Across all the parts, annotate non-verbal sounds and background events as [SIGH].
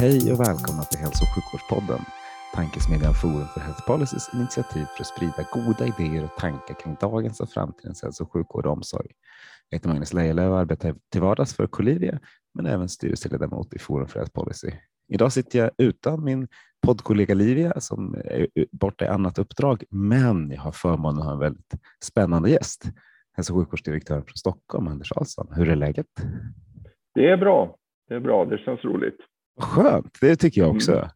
Hej och välkomna till Hälso och sjukvårdspodden, tankesmedjan Forum för Health Policys initiativ för att sprida goda idéer och tankar kring dagens och framtidens hälso och sjukvård och omsorg. Jag heter Magnus Lejelöw och arbetar till vardags för Colivia, men även styrelseledamot i Forum för Health Policy. Idag sitter jag utan min poddkollega Livia som är borta i annat uppdrag, men jag har förmånen att ha en väldigt spännande gäst, hälso och sjukvårdsdirektören från Stockholm, Anders Ahlsson. Hur är läget? Det är bra. Det är bra. Det känns roligt. Skönt, det tycker jag också. Mm.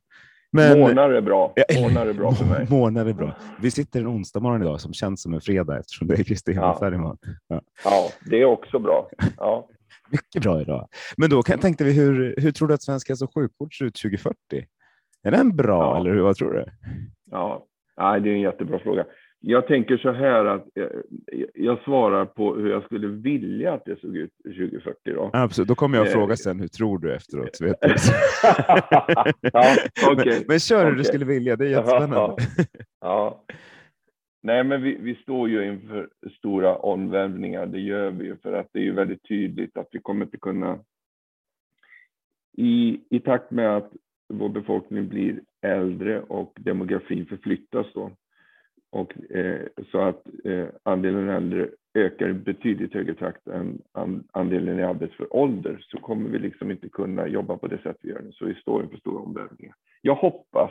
Men, månar är bra. Månar är bra för mig. [LAUGHS] Månar är bra. Vi sitter en onsdag morgon idag som känns som en fredag eftersom det är Kristi himmelsfärd imorgon. Ja. ja, det är också bra. Ja. [LAUGHS] Mycket bra idag. Men då tänkte vi, hur, hur tror du att svensk hälso och sjukvård ser ut 2040? Är den bra ja. eller vad tror du? Ja, Nej, det är en jättebra fråga. Jag tänker så här att jag, svarar på hur jag skulle vilja att det såg ut 2040. Då, Absolut. då kommer jag att fråga sen, hur tror du efteråt? [LAUGHS] Vet du? ja, okay. men, men kör hur okay. du skulle vilja, det är jättespännande. ja. Nej, men vi, vi står ju inför stora omvälvningar, det gör vi ju för att det är ju väldigt tydligt att vi kommer inte kunna i, i takt med att vår befolkning blir äldre och demografin förflyttas då, och, eh, så att eh, andelen äldre ökar i betydligt högre takt än andelen i arbetsför ålder så kommer vi liksom inte kunna jobba på det sätt vi gör nu. Så vi står inför stora omvälvningar. Jag hoppas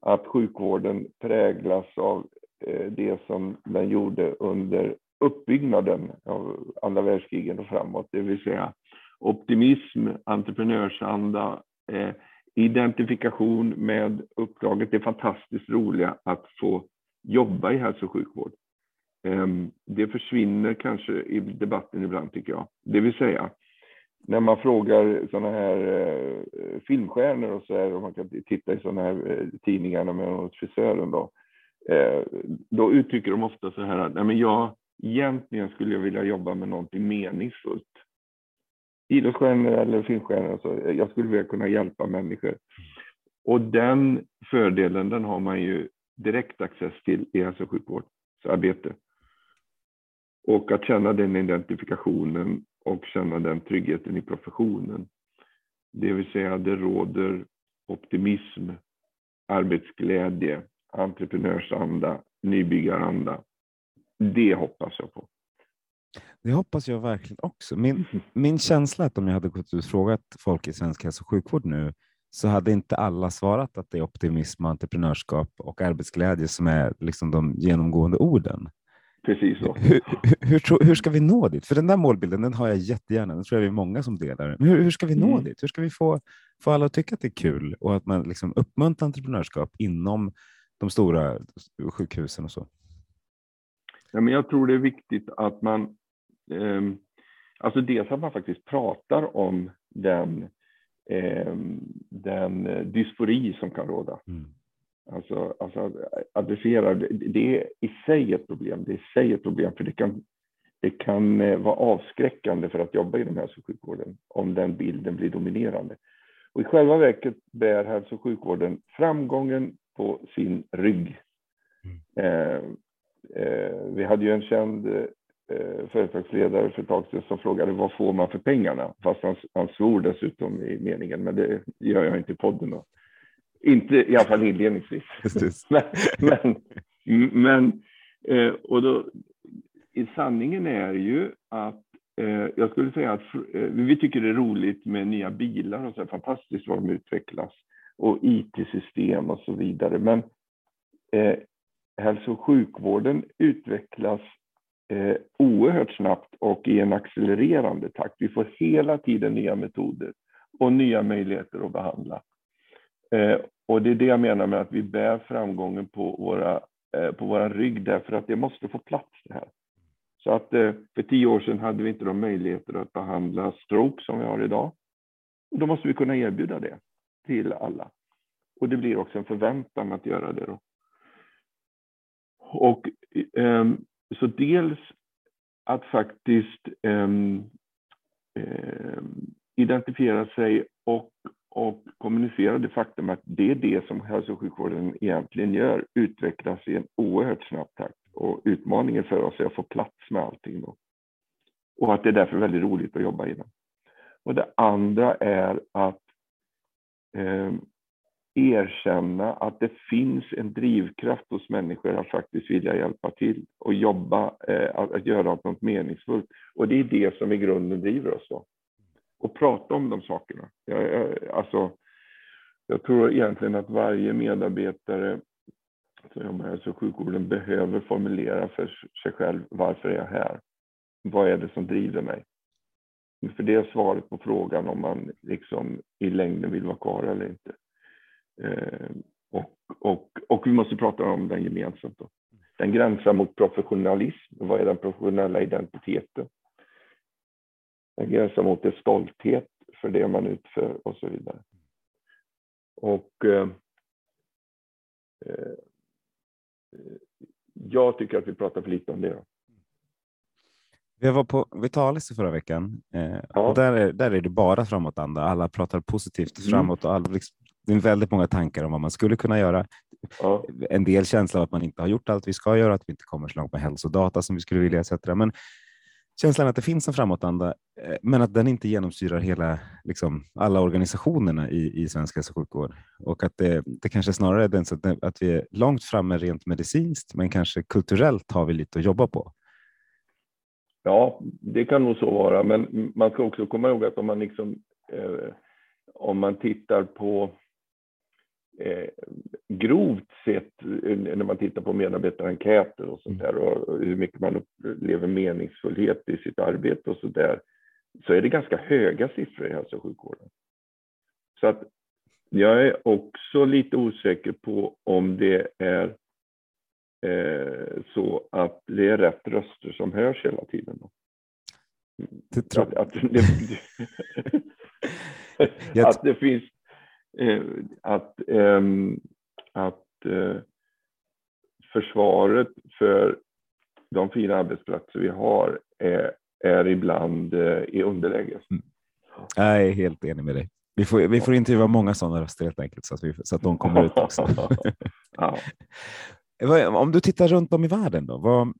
att sjukvården präglas av eh, det som den gjorde under uppbyggnaden av andra världskriget och framåt, det vill säga optimism, entreprenörsanda, eh, identifikation med uppdraget, det fantastiskt roliga att få jobba i hälso och sjukvård. Ehm, det försvinner kanske i debatten ibland tycker jag. Det vill säga, när man frågar sådana här eh, filmstjärnor och så här, och man kan titta i sådana här eh, tidningar med frisören då, eh, då uttrycker de ofta så här att nej men jag, egentligen skulle jag vilja jobba med någonting meningsfullt. Idrottsstjärnor eller filmstjärnor, så jag skulle vilja kunna hjälpa människor. Och den fördelen, den har man ju direktaccess till i hälso och sjukvårdsarbete. Och att känna den identifikationen och känna den tryggheten i professionen. Det vill säga det råder optimism, arbetsglädje, entreprenörsanda, nybyggaranda. Det hoppas jag på. Det hoppas jag verkligen också. Min, [LAUGHS] min känsla är att om jag hade gått ut och frågat folk i svensk hälso och sjukvård nu så hade inte alla svarat att det är optimism, entreprenörskap och arbetsglädje som är liksom de genomgående orden. Precis så. Hur, hur, hur, ska vi nå dit? För den där målbilden den har jag jättegärna. Den tror jag vi är många som delar. Men hur, hur ska vi nå mm. dit? Hur ska vi få, få alla att tycka att det är kul och att man liksom uppmuntrar entreprenörskap inom de stora sjukhusen och så? Ja, men jag tror det är viktigt att man, eh, alltså dels att man faktiskt pratar om den eh, den dysfori som kan råda. Mm. Alltså, alltså adressera, det är i sig ett problem. Det är i sig ett problem för det kan, det kan eh, vara avskräckande för att jobba inom hälso och sjukvården om den bilden blir dominerande. Och i själva verket bär hälso och sjukvården framgången på sin rygg. Mm. Eh, eh, vi hade ju en känd eh, företagsledare för ett tag sedan som frågade vad får man för pengarna? Fast han, han svor dessutom i meningen, men det gör jag inte i podden. Då. Inte i alla fall inledningsvis. [LAUGHS] [LAUGHS] men, men, men eh, och då, sanningen är ju att eh, jag skulle säga att eh, vi tycker det är roligt med nya bilar och så, fantastiskt vad de utvecklas och IT-system och så vidare. Men eh, hälso och sjukvården utvecklas eh, oerhört snabbt och i en accelererande takt. Vi får hela tiden nya metoder och nya möjligheter att behandla. Eh, och det är det jag menar med att vi bär framgången på våra, eh, på våra rygg därför att det måste få plats det här. Så att eh, för tio år sedan hade vi inte de möjligheter att behandla stroke som vi har idag. Och då måste vi kunna erbjuda det till alla. Och det blir också en förväntan att göra det då. Och um, så dels att faktiskt um, um, identifiera sig och, och kommunicera det faktum att det är det som hälso och sjukvården egentligen gör, utvecklas i en oerhört snabb takt. Och utmaningen för oss är att få plats med allting då. Och att det är därför väldigt roligt att jobba i den. Och det andra är att eh, erkänna att det finns en drivkraft hos människor att faktiskt vilja hjälpa till och jobba, eh, att, att, göra något meningsfullt. Och det är det som i grunden driver oss. Då. Och prata om de sakerna. Jag, jag, alltså, jag tror egentligen att varje medarbetare som jobbar i hälso och sjukvården behöver formulera för sig själv varför är jag här? Vad är det som driver mig? För det är svaret på frågan om man liksom i längden vill vara kvar eller inte. Eh, och, och, och vi måste prata om den gemensamt. Då. Den gränsar mot professionalism. Vad är den professionella identiteten? Den gränsar mot det stolthet för det man utför och så vidare. Och eh, eh, jag tycker att vi pratar för lite om det. Då. Vi var på Vitalis i förra veckan eh, ja. och där är, där är det bara framåtanda. Alla pratar positivt mm. framåt och alla, liksom, det är väldigt många tankar om vad man skulle kunna göra. Ja. En del känsla av att man inte har gjort allt vi ska göra, att vi inte kommer så långt med hälsodata som vi skulle vilja etc. Men känslan att det finns en framåtanda, eh, men att den inte genomsyrar hela, liksom, alla organisationerna i, i svensk hälso och sjukvård. Och att det, det kanske snarare är den, så att, att vi är långt framme rent medicinskt, men kanske kulturellt har vi lite att jobba på. Ja, det kan nog så vara, men man ska också komma ihåg att om man liksom eh, om man tittar på eh, grovt sett eh, när man tittar på medarbetarenkäter och sånt där och hur mycket man upplever meningsfullhet i sitt arbete och så där så är det ganska höga siffror i hälso och sjukvården. Så att jag är också lite osäker på om det är eh, så att det är rätt röster som hörs hela tiden. Det tror... att, att, det, [LAUGHS] [LAUGHS] att det finns att, eh, att eh, försvaret för de fina arbetsplatser vi har är, är ibland eh, i underläge. Mm. Jag är helt enig med dig. Vi får, vi får intervjua många sådana röster helt enkelt så att, vi, så att de kommer ut också. [LAUGHS] ja. [LAUGHS] Om du tittar runt om i världen då, vad,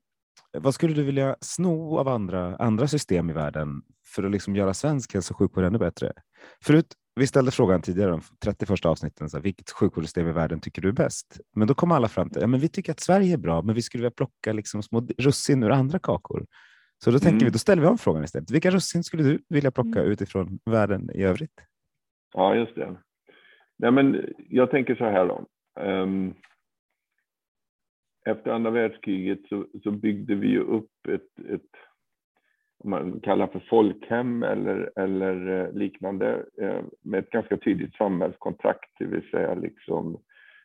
vad skulle du vilja sno av andra, andra system i världen för att liksom göra svensk hälso och sjukvård ännu bättre? Förut, vi ställde frågan tidigare, de 31 avsnitten, så här, vilket sjukvårdssystem i världen tycker du är bäst? Men då kom alla fram till, ja, men vi tycker att Sverige är bra, men vi skulle vilja plocka liksom små russin ur andra kakor. Så då tänker mm. vi, då ställer vi om frågan istället. Vilka russin skulle du vilja plocka mm. utifrån världen i övrigt? Ja, just det. Nej, men jag tänker så här då. Um, efter andra världskriget så, så byggde vi ju upp ett, ett om man kallar för folkhem eller, eller eh, liknande eh, med ett ganska tydligt samhällskontrakt, det vill säga liksom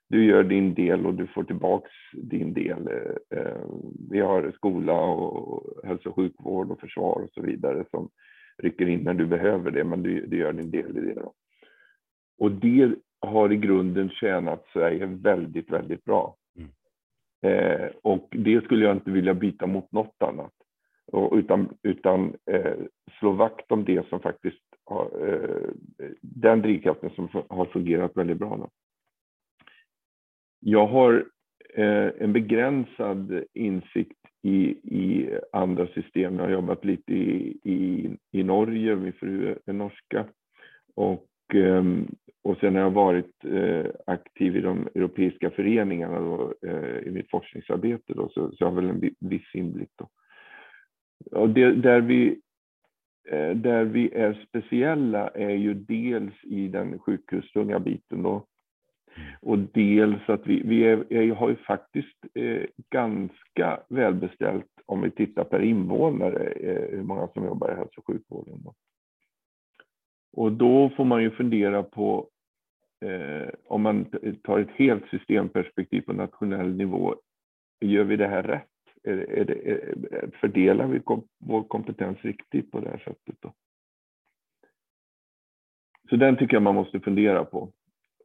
du gör din del och du får tillbaks din del. Eh, vi har skola och hälso och sjukvård och försvar och så vidare som rycker in när du behöver det, men du, du gör din del i det. Då. Och det har i grunden tjänat Sverige väldigt, väldigt bra. Eh, och det skulle jag inte vilja byta mot något annat. Och, utan utan eh, slå vakt om det som faktiskt har, eh, den drivkraften som har fungerat väldigt bra. Då. Jag har eh, en begränsad insikt i, i andra system. Jag har jobbat lite i, i, i Norge, min fru är norska. Och ehm, och sen har jag varit eh, aktiv i de europeiska föreningarna då, eh, i mitt forskningsarbete då, så, så jag har väl en viss inblick. Då. Och det, där, vi, eh, där vi är speciella är ju dels i den sjukhustunga biten då, och dels att vi, vi är, är, har ju faktiskt eh, ganska välbeställt om vi tittar per invånare, eh, hur många som jobbar i hälso och sjukvården. Då. Och då får man ju fundera på eh, om man tar ett helt systemperspektiv på nationell nivå, gör vi det här rätt? Är, är, är, fördelar vi kom, vår kompetens riktigt på det här sättet? Då? Så den tycker jag man måste fundera på.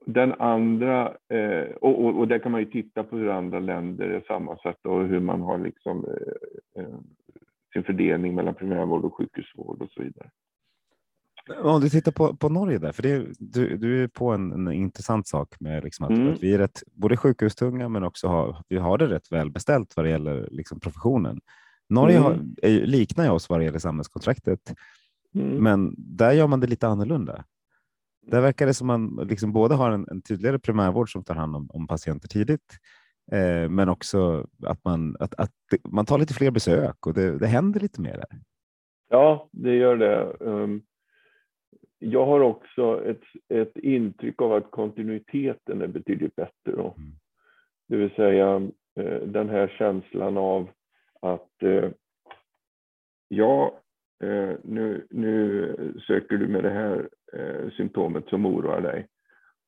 Den andra, eh, och, och, och där kan man ju titta på hur andra länder är sammansatta och hur man har liksom eh, eh sin fördelning mellan primärvård och sjukhusvård och så vidare. Om du tittar på, på Norge där, för det, du, du är på en, en intressant sak med liksom att, mm. att, vi är rätt, både sjukhustunga men också har, vi har det rätt välbeställt vad det gäller liksom professionen. Norge mm. har, är, liknar ju oss vad det gäller samhällskontraktet, mm. men där gör man det lite annorlunda. Där verkar det som man liksom både har en, en tydligare primärvård som tar hand om, om patienter tidigt, eh, men också att man, att, att man tar lite fler besök och det, det händer lite mer där. Ja, det gör det. Um, jag har också ett, ett intryck av att kontinuiteten är betydligt bättre. Då. Mm. Det vill säga eh, den här känslan av att eh, ja, eh, nu, nu söker du med det här symptomet som oroar dig.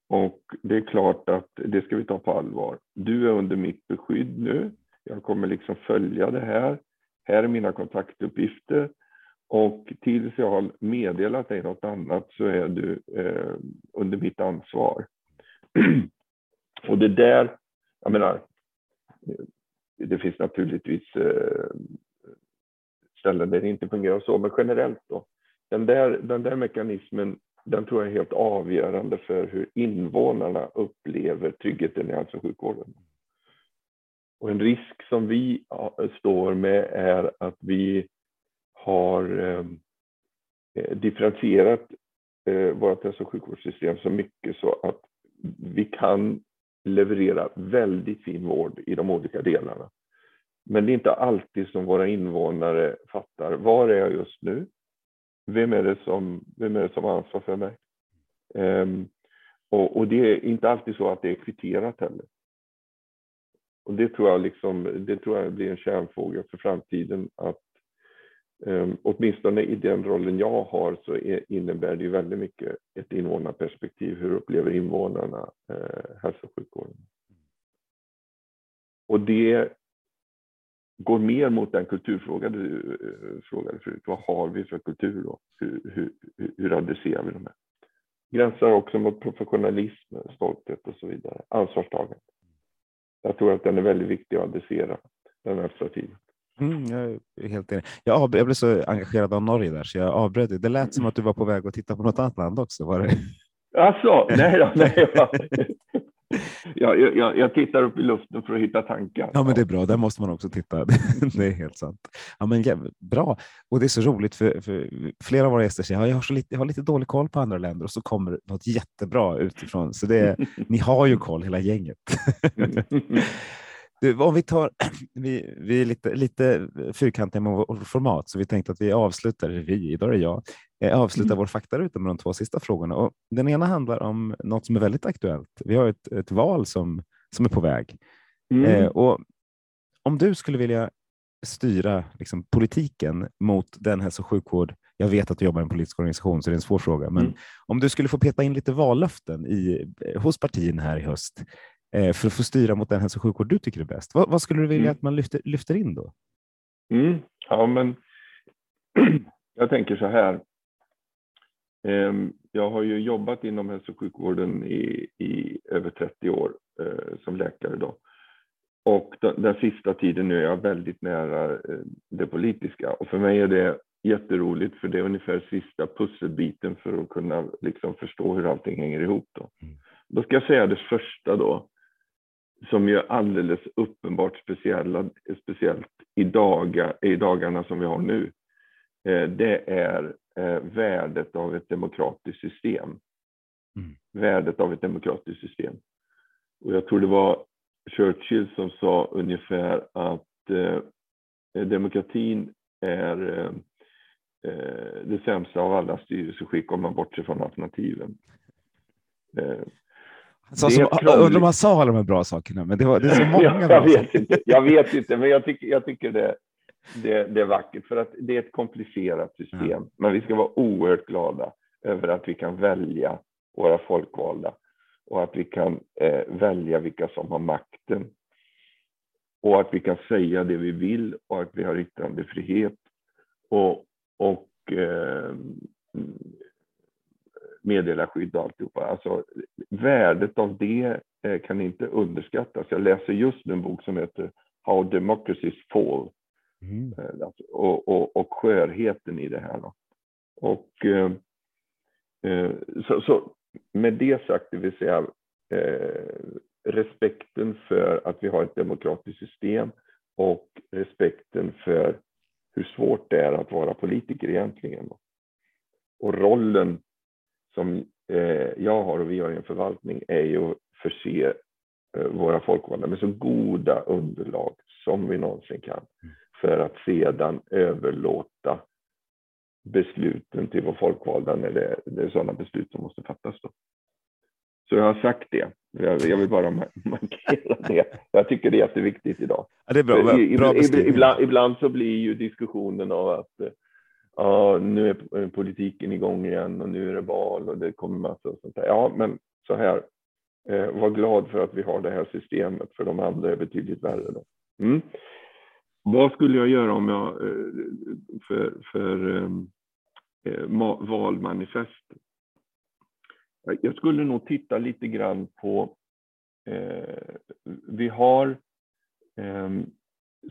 Och det är klart att det ska vi ta på allvar. Du är under mitt beskydd nu. Jag kommer liksom följa det här. Här är mina kontaktuppgifter. Och tills jag har meddelat dig något annat så är du eh, under mitt ansvar. [CLEARS THROAT] och det där, jag menar, det finns naturligtvis eh, ställen där det inte fungerar så, men generellt då. Den där, den där mekanismen, den tror jag är helt avgörande för hur invånarna upplever tryggheten i hälso och sjukvården. Och en risk som vi står med är att vi har ehm, eh, differentierat eh, vårt hälso och sjukvårdssystem så mycket så att vi kan leverera väldigt fin vård i de olika delarna. Men det är inte alltid som våra invånare fattar, var är jag just nu? Vem är det som, vem är det som har ansvar för mig? Um, och, och, det är inte alltid så att det är kvitterat heller. Och det tror jag, liksom, det tror jag blir en kärnfråga för framtiden, att Um, åtminstone i den rollen jag har så är, innebär det ju väldigt mycket ett invånarperspektiv. Hur upplever invånarna eh, hälso och sjukvården? Och det går mer mot den kulturfråga du eh, frågade förut. Vad har vi för kultur då? Hur, hur, hur adresserar vi de här? Gränsar också mot professionalism, stolthet och så vidare. Ansvarstagande. Jag tror att den är väldigt viktig att adressera den här tiden. Mm, jag är helt enig. Jag, av, jag blev så engagerad av Norge där så jag avbröt. Det lät som att du var på väg att titta på något annat land också. Var det? Alltså, nej, då, nej. [LAUGHS] Jag, jag, jag, tittar upp i luften för att hitta tankar. Ja, men det är bra. Där måste man också titta. [LAUGHS] det är helt sant. Ja, men ja, bra. Och det är så roligt för, för flera av våra gäster säger att jag har, så lite, jag har lite dålig koll på andra länder och så kommer något jättebra utifrån. Så det, ni har ju koll hela gänget. [LAUGHS] Du, om vi tar, [CLEARS THROAT] vi, vi är lite, lite fyrkantiga med vår format, så vi tänkte att vi avslutar, vi, idag är det jag, eh, avslutar mm. vår faktaruta med de två sista frågorna. Och den ena handlar om något som är väldigt aktuellt. Vi har ett, ett val som, som är på väg. Mm. Eh, och om du skulle vilja styra liksom, politiken mot den hälso och sjukvård jag vet att du jobbar i en politisk organisation, så det är en svår fråga. Men mm. om du skulle få peta in lite vallöften i, hos partierna här i höst, Eh, för att få styra mot den hälso och sjukvård du tycker är bäst. Vad, vad skulle du vilja mm. att man lyfter, lyfter in då? Mm. Ja, men [CLEARS THROAT] jag tänker så här. Ehm, jag har ju jobbat inom hälso och sjukvården i, i över 30 år eh, som läkare. Då. Och den sista tiden nu är jag väldigt nära eh, det politiska. Och för mig är det jätteroligt för det är ungefär sista pusselbiten för att kunna liksom förstå hur allting hänger ihop. Då. Mm. Då ska jag säga det första då som ju är alldeles uppenbart speciella, speciellt i, daga, i dagarna som vi har nu, eh, det är eh, värdet av ett demokratiskt system. Mm. Värdet av ett demokratiskt system. Och jag tror det var Churchill som sa ungefär att eh, demokratin är eh, eh, det sämsta av alla styrelseskick om man bortser från alternativen. Eh, så, som, undrar om han sa alla de här bra sakerna, men det, var, det är så [LAUGHS] många. jag, jag vet inte, jag vet inte, men jag tycker, jag tycker det, det, det är vackert för att det är ett komplicerat system. Ja. Men vi ska vara oerhört glada över att vi kan välja våra folkvalda och att vi kan eh, välja vilka som har makten. och att vi kan säga det vi vill och att vi har yttrandefrihet och, och eh, meddelarskydd och alltihopa. Alltså, värdet av det eh, kan inte underskattas. Jag läser just nu en bok som heter How Democracies Fall. Mm. Eh, alltså, och, och, och skörheten i det här. Då. Och, eh, eh, så, så, med det sagt, det vill säga eh, respekten för att vi har ett demokratiskt system och respekten för hur svårt det är att vara politiker egentligen. Och rollen som eh, jag har och vi har i en förvaltning är ju att förse eh, våra folkvalda med så goda underlag som vi någonsin kan för att sedan överlåta besluten till våra folkvalda när det, det är sådana beslut som måste fattas. Då. Så jag har sagt det. Jag, vill bara [LAUGHS] markera det. Jag tycker det är jätteviktigt idag. Ja, det är bra. bra ibland, ibland, så blir ju diskussionen av att ja, nu är eh, politiken igång igen och nu är det val och det kommer massa av sånt där. Ja, men så här. Eh, var glad för att vi har det här systemet, för de andra är betydligt värre. Då. Mm. Vad skulle jag göra om jag eh, för, för eh, eh valmanifest? Jag skulle nog titta lite grann på, eh, vi har eh,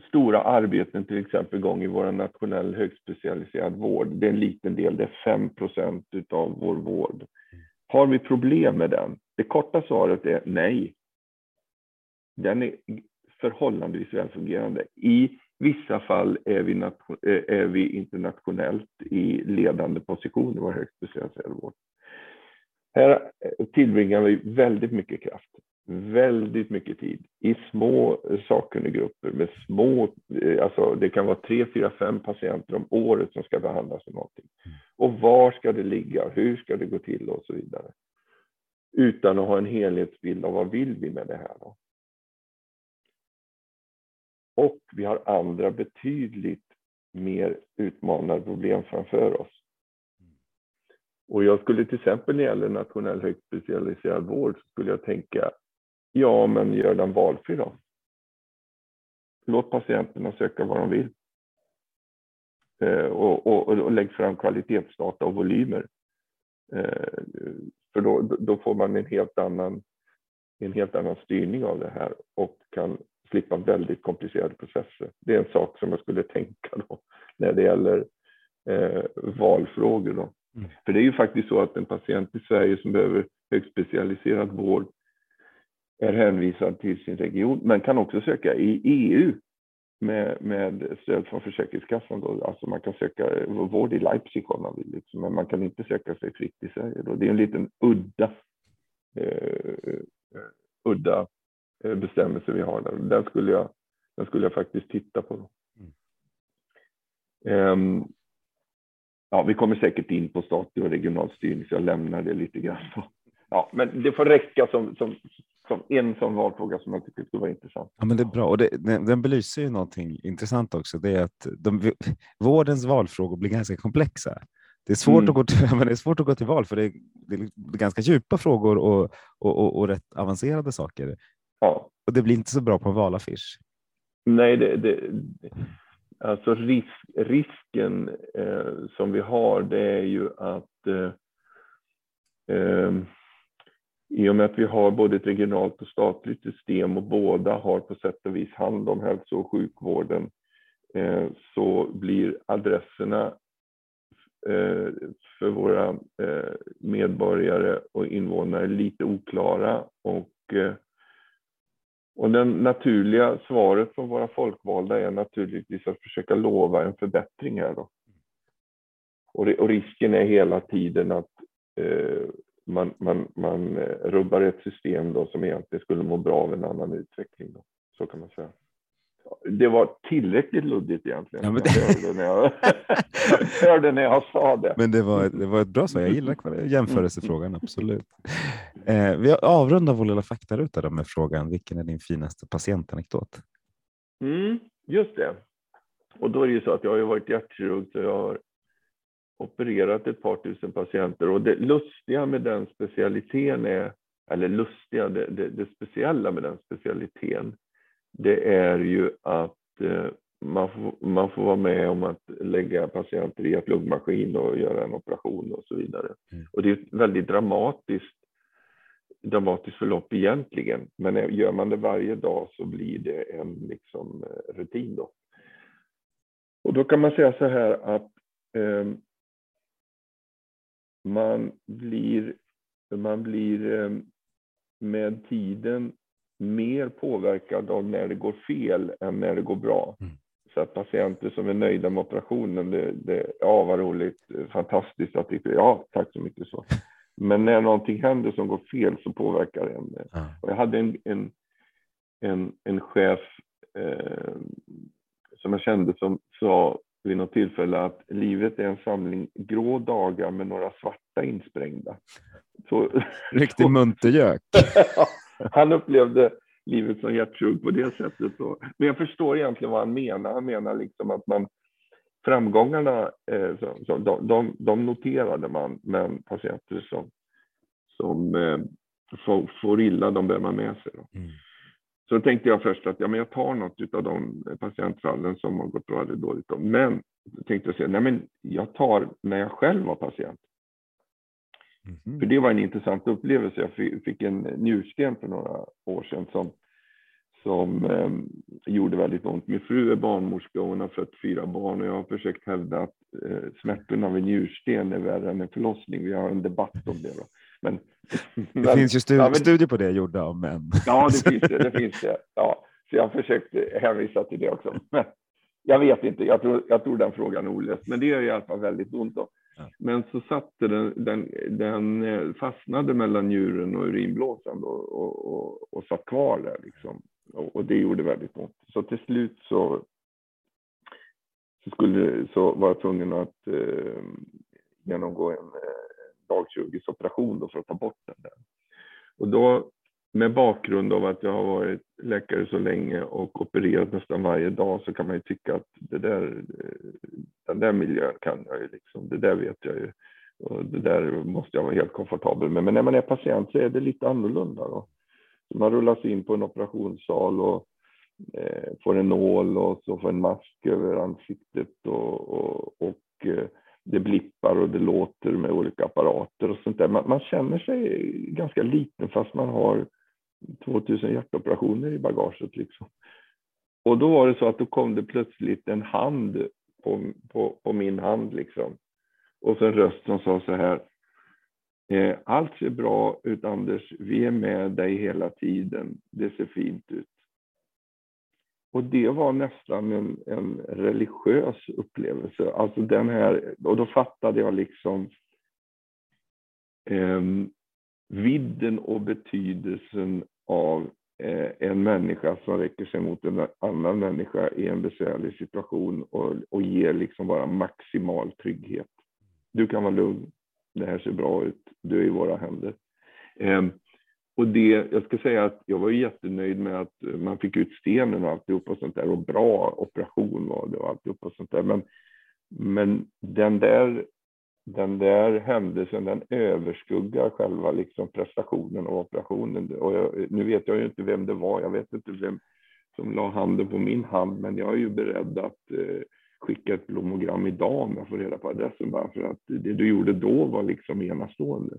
stora arbeten till exempel igång i vår nationell högspecialiserad vård. Det är en liten del, det är 5 procent av vår vård. Har vi problem med den? Det korta svaret är nej. Den är förhållandevis välfungerande. I vissa fall är vi, är vi internationellt i ledande position i vår högspecialiserade vård. Här tillbringar vi väldigt mycket kraft, väldigt mycket tid i små sakkunniggrupper med små, eh, alltså det kan vara tre, fyra, fem patienter om året som ska behandlas med någonting. Och var ska det ligga? Hur ska det gå till och så vidare? Utan att ha en helhetsbild av vad vill vi med det här då? Och vi har andra betydligt mer utmanande problem framför oss. Och jag skulle till exempel när det gäller nationell högt specialiserad vård så skulle jag tänka, ja men gör den valfri då. Låt patienterna söka vad de vill. Eh, och, och, och, lägg fram kvalitetsdata och volymer. Eh, för då, då får man en helt, annan, en helt annan styrning av det här och kan slippa väldigt komplicerade processer. Det är en sak som jag skulle [LAUGHS] tänka då när det gäller eh, valfrågor. Då. Mm. För det är ju faktiskt så att en patient i Sverige som behöver högspecialiserad vård är hänvisad till sin region, men kan också söka i EU med, med stöd från Försäkringskassan. Då. Alltså man kan söka vård i Leipzig om man vill, liksom, men man kan inte söka sig fritt i Sverige. Då. Det är en liten udda, eh, udda eh, bestämmelse vi har där. Den skulle jag, den skulle jag faktiskt titta på. Mm. Um, ja, vi kommer säkert in på statlig och regional styrning, så jag lämnar det lite grann. Ja, men det får räcka som, som, som en sån valfråga som jag tycker skulle vara intressant. Ja, men det är bra och det, den belyser ju någonting intressant också. Det är att de, vårdens valfrågor blir ganska komplexa. Det är, svårt mm. att gå till, [LAUGHS] men det är svårt att gå till val för det är, det är ganska djupa frågor och, och, och, och, rätt avancerade saker. Ja. Och det blir inte så bra på en valaffisch. Nej, det, det, Alltså risk, risken eh, som vi har det är ju att eh, eh, i och med att vi har både ett regionalt och statligt system och båda har på sätt och vis hand om hälso och sjukvården eh, så blir adresserna eh, för våra eh, medborgare och invånare lite oklara och och det naturliga svaret från våra folkvalda är naturligtvis att försöka lova en förbättring här då. Och, och risken är hela tiden att eh, man, man, man eh, rubbar ett system då som egentligen skulle må bra av en annan utveckling. Då. Så kan man säga. Det var tillräckligt luddigt egentligen. Ja, det... jag, hörde när jag, jag [LAUGHS] hörde när jag sa det. Men det var, det var ett bra svar. Jag gillar jämförelsefrågan, absolut. Eh, vi avrundar vår lilla faktaruta med frågan vilken är din finaste patientanekdot? Mm, just det. Och då är det ju så att jag har varit hjärtkirurg så jag har opererat ett par tusen patienter och det lustiga med den specialiteten är, eller lustiga, det, det, det speciella med den specialiteten det är ju att eh, man, får, man får vara med om att lägga patienter i ett luggmaskin och göra en operation och så vidare. Mm. Och det är ett väldigt dramatiskt, dramatiskt förlopp egentligen. Men gör man det varje dag så blir det en liksom, eh, rutin. Då. Och då kan man säga så här att eh, man blir, man blir eh, med tiden mer påverkad av när det går fel än när det går bra. Mm. Så att patienter som är nöjda med operationen, det, det ja vad roligt, fantastiskt, jag tyckte, ja tack så mycket så. Men när någonting händer som går fel så påverkar det en. Ja. Och jag hade en, en, en, en chef eh, som jag kände som sa vid något tillfälle att livet är en samling grå dagar med några svarta insprängda. Så, Riktig muntergök. [LAUGHS] han upplevde livet som hjärtsjuk på det sättet. Så. Men jag förstår egentligen vad han menar. Han menar liksom att man framgångarna, eh, så, så, de, de, de noterade man, men patienter som, som eh, får, får illa, de bär man med sig. Mm. Så tänkte jag först att ja, men jag tar något av de patientfallen som har gått bra eller dåligt. Då. Men tänkte jag säga, nej men jag tar när jag själv var patient. Mhm. För det var en intressant upplevelse. Jag fi- fick en njursten för några år sedan som, som eh, gjorde väldigt ont. Min fru är barnmorska och hon har fött fyra barn och jag har försökt hävda att eh, smärtorna av en njursten är värre än en förlossning. Vi har en debatt om det. Då. Men, [LAUGHS] Det finns ju stu- ja, men- studier på det gjorda av män. Ja, det finns det. det, finns det. Ja, så jag har försökt hänvisa till det också. Men jag vet inte, jag tror, jag tror den frågan är olöst. Men det gör i alla fall väldigt ont. Ja. Men så satte den, den, den eh, fastnade mellan njuren och urinblåsan då, och, och, och satt kvar där. Liksom. Och, och det gjorde väldigt ont. Så till slut så, så, skulle, så var jag tvungen att eh, genomgå en dagkirurgisk operation då för att ta bort den där. Och då med bakgrund av att jag har varit läkare så länge och opererat nästan varje dag så kan man ju tycka att det där, den där miljön kan jag ju liksom, det där vet jag ju. Och det där måste jag vara helt komfortabel med. Men när man är patient så är det lite annorlunda. Då. Så man rullas in på en operationssal och eh, får en nål och så får en mask över ansiktet och, och, och eh, det blippar och det låter med olika apparater och sånt där. Man, man känner sig ganska liten fast man har 2000 hjärtoperationer i bagaget. Liksom. Och då var det så att då kom det plötsligt en hand på, på, på min hand. Liksom. Och så en röst som sa så här. Eh, allt ser bra ut Anders, vi är med dig hela tiden. Det ser fint ut. Och det var nästan en, en religiös upplevelse. Alltså den här, och då fattade jag liksom eh, vidden och betydelsen av eh, en människa som räcker sig mot en annan människa i en besvärlig situation och, och ger liksom bara maximal trygghet. Du kan vara lugn, det här ser bra ut, du är i våra händer. Eh, och det, jag ska säga att jag var jättenöjd med att eh, man fick ut stenen och alltihop och sånt där och bra operation var det och alltihop och sånt där. Men, men den där den där händelsen den överskuggar själva liksom prestationen och operationen. Och jag, nu vet jag ju inte vem det var, jag vet inte vem som la handen på min hand, men jag är ju beredd att eh, skicka ett blommogram idag om jag får reda på adressen, bara för att det du gjorde då var liksom enastående.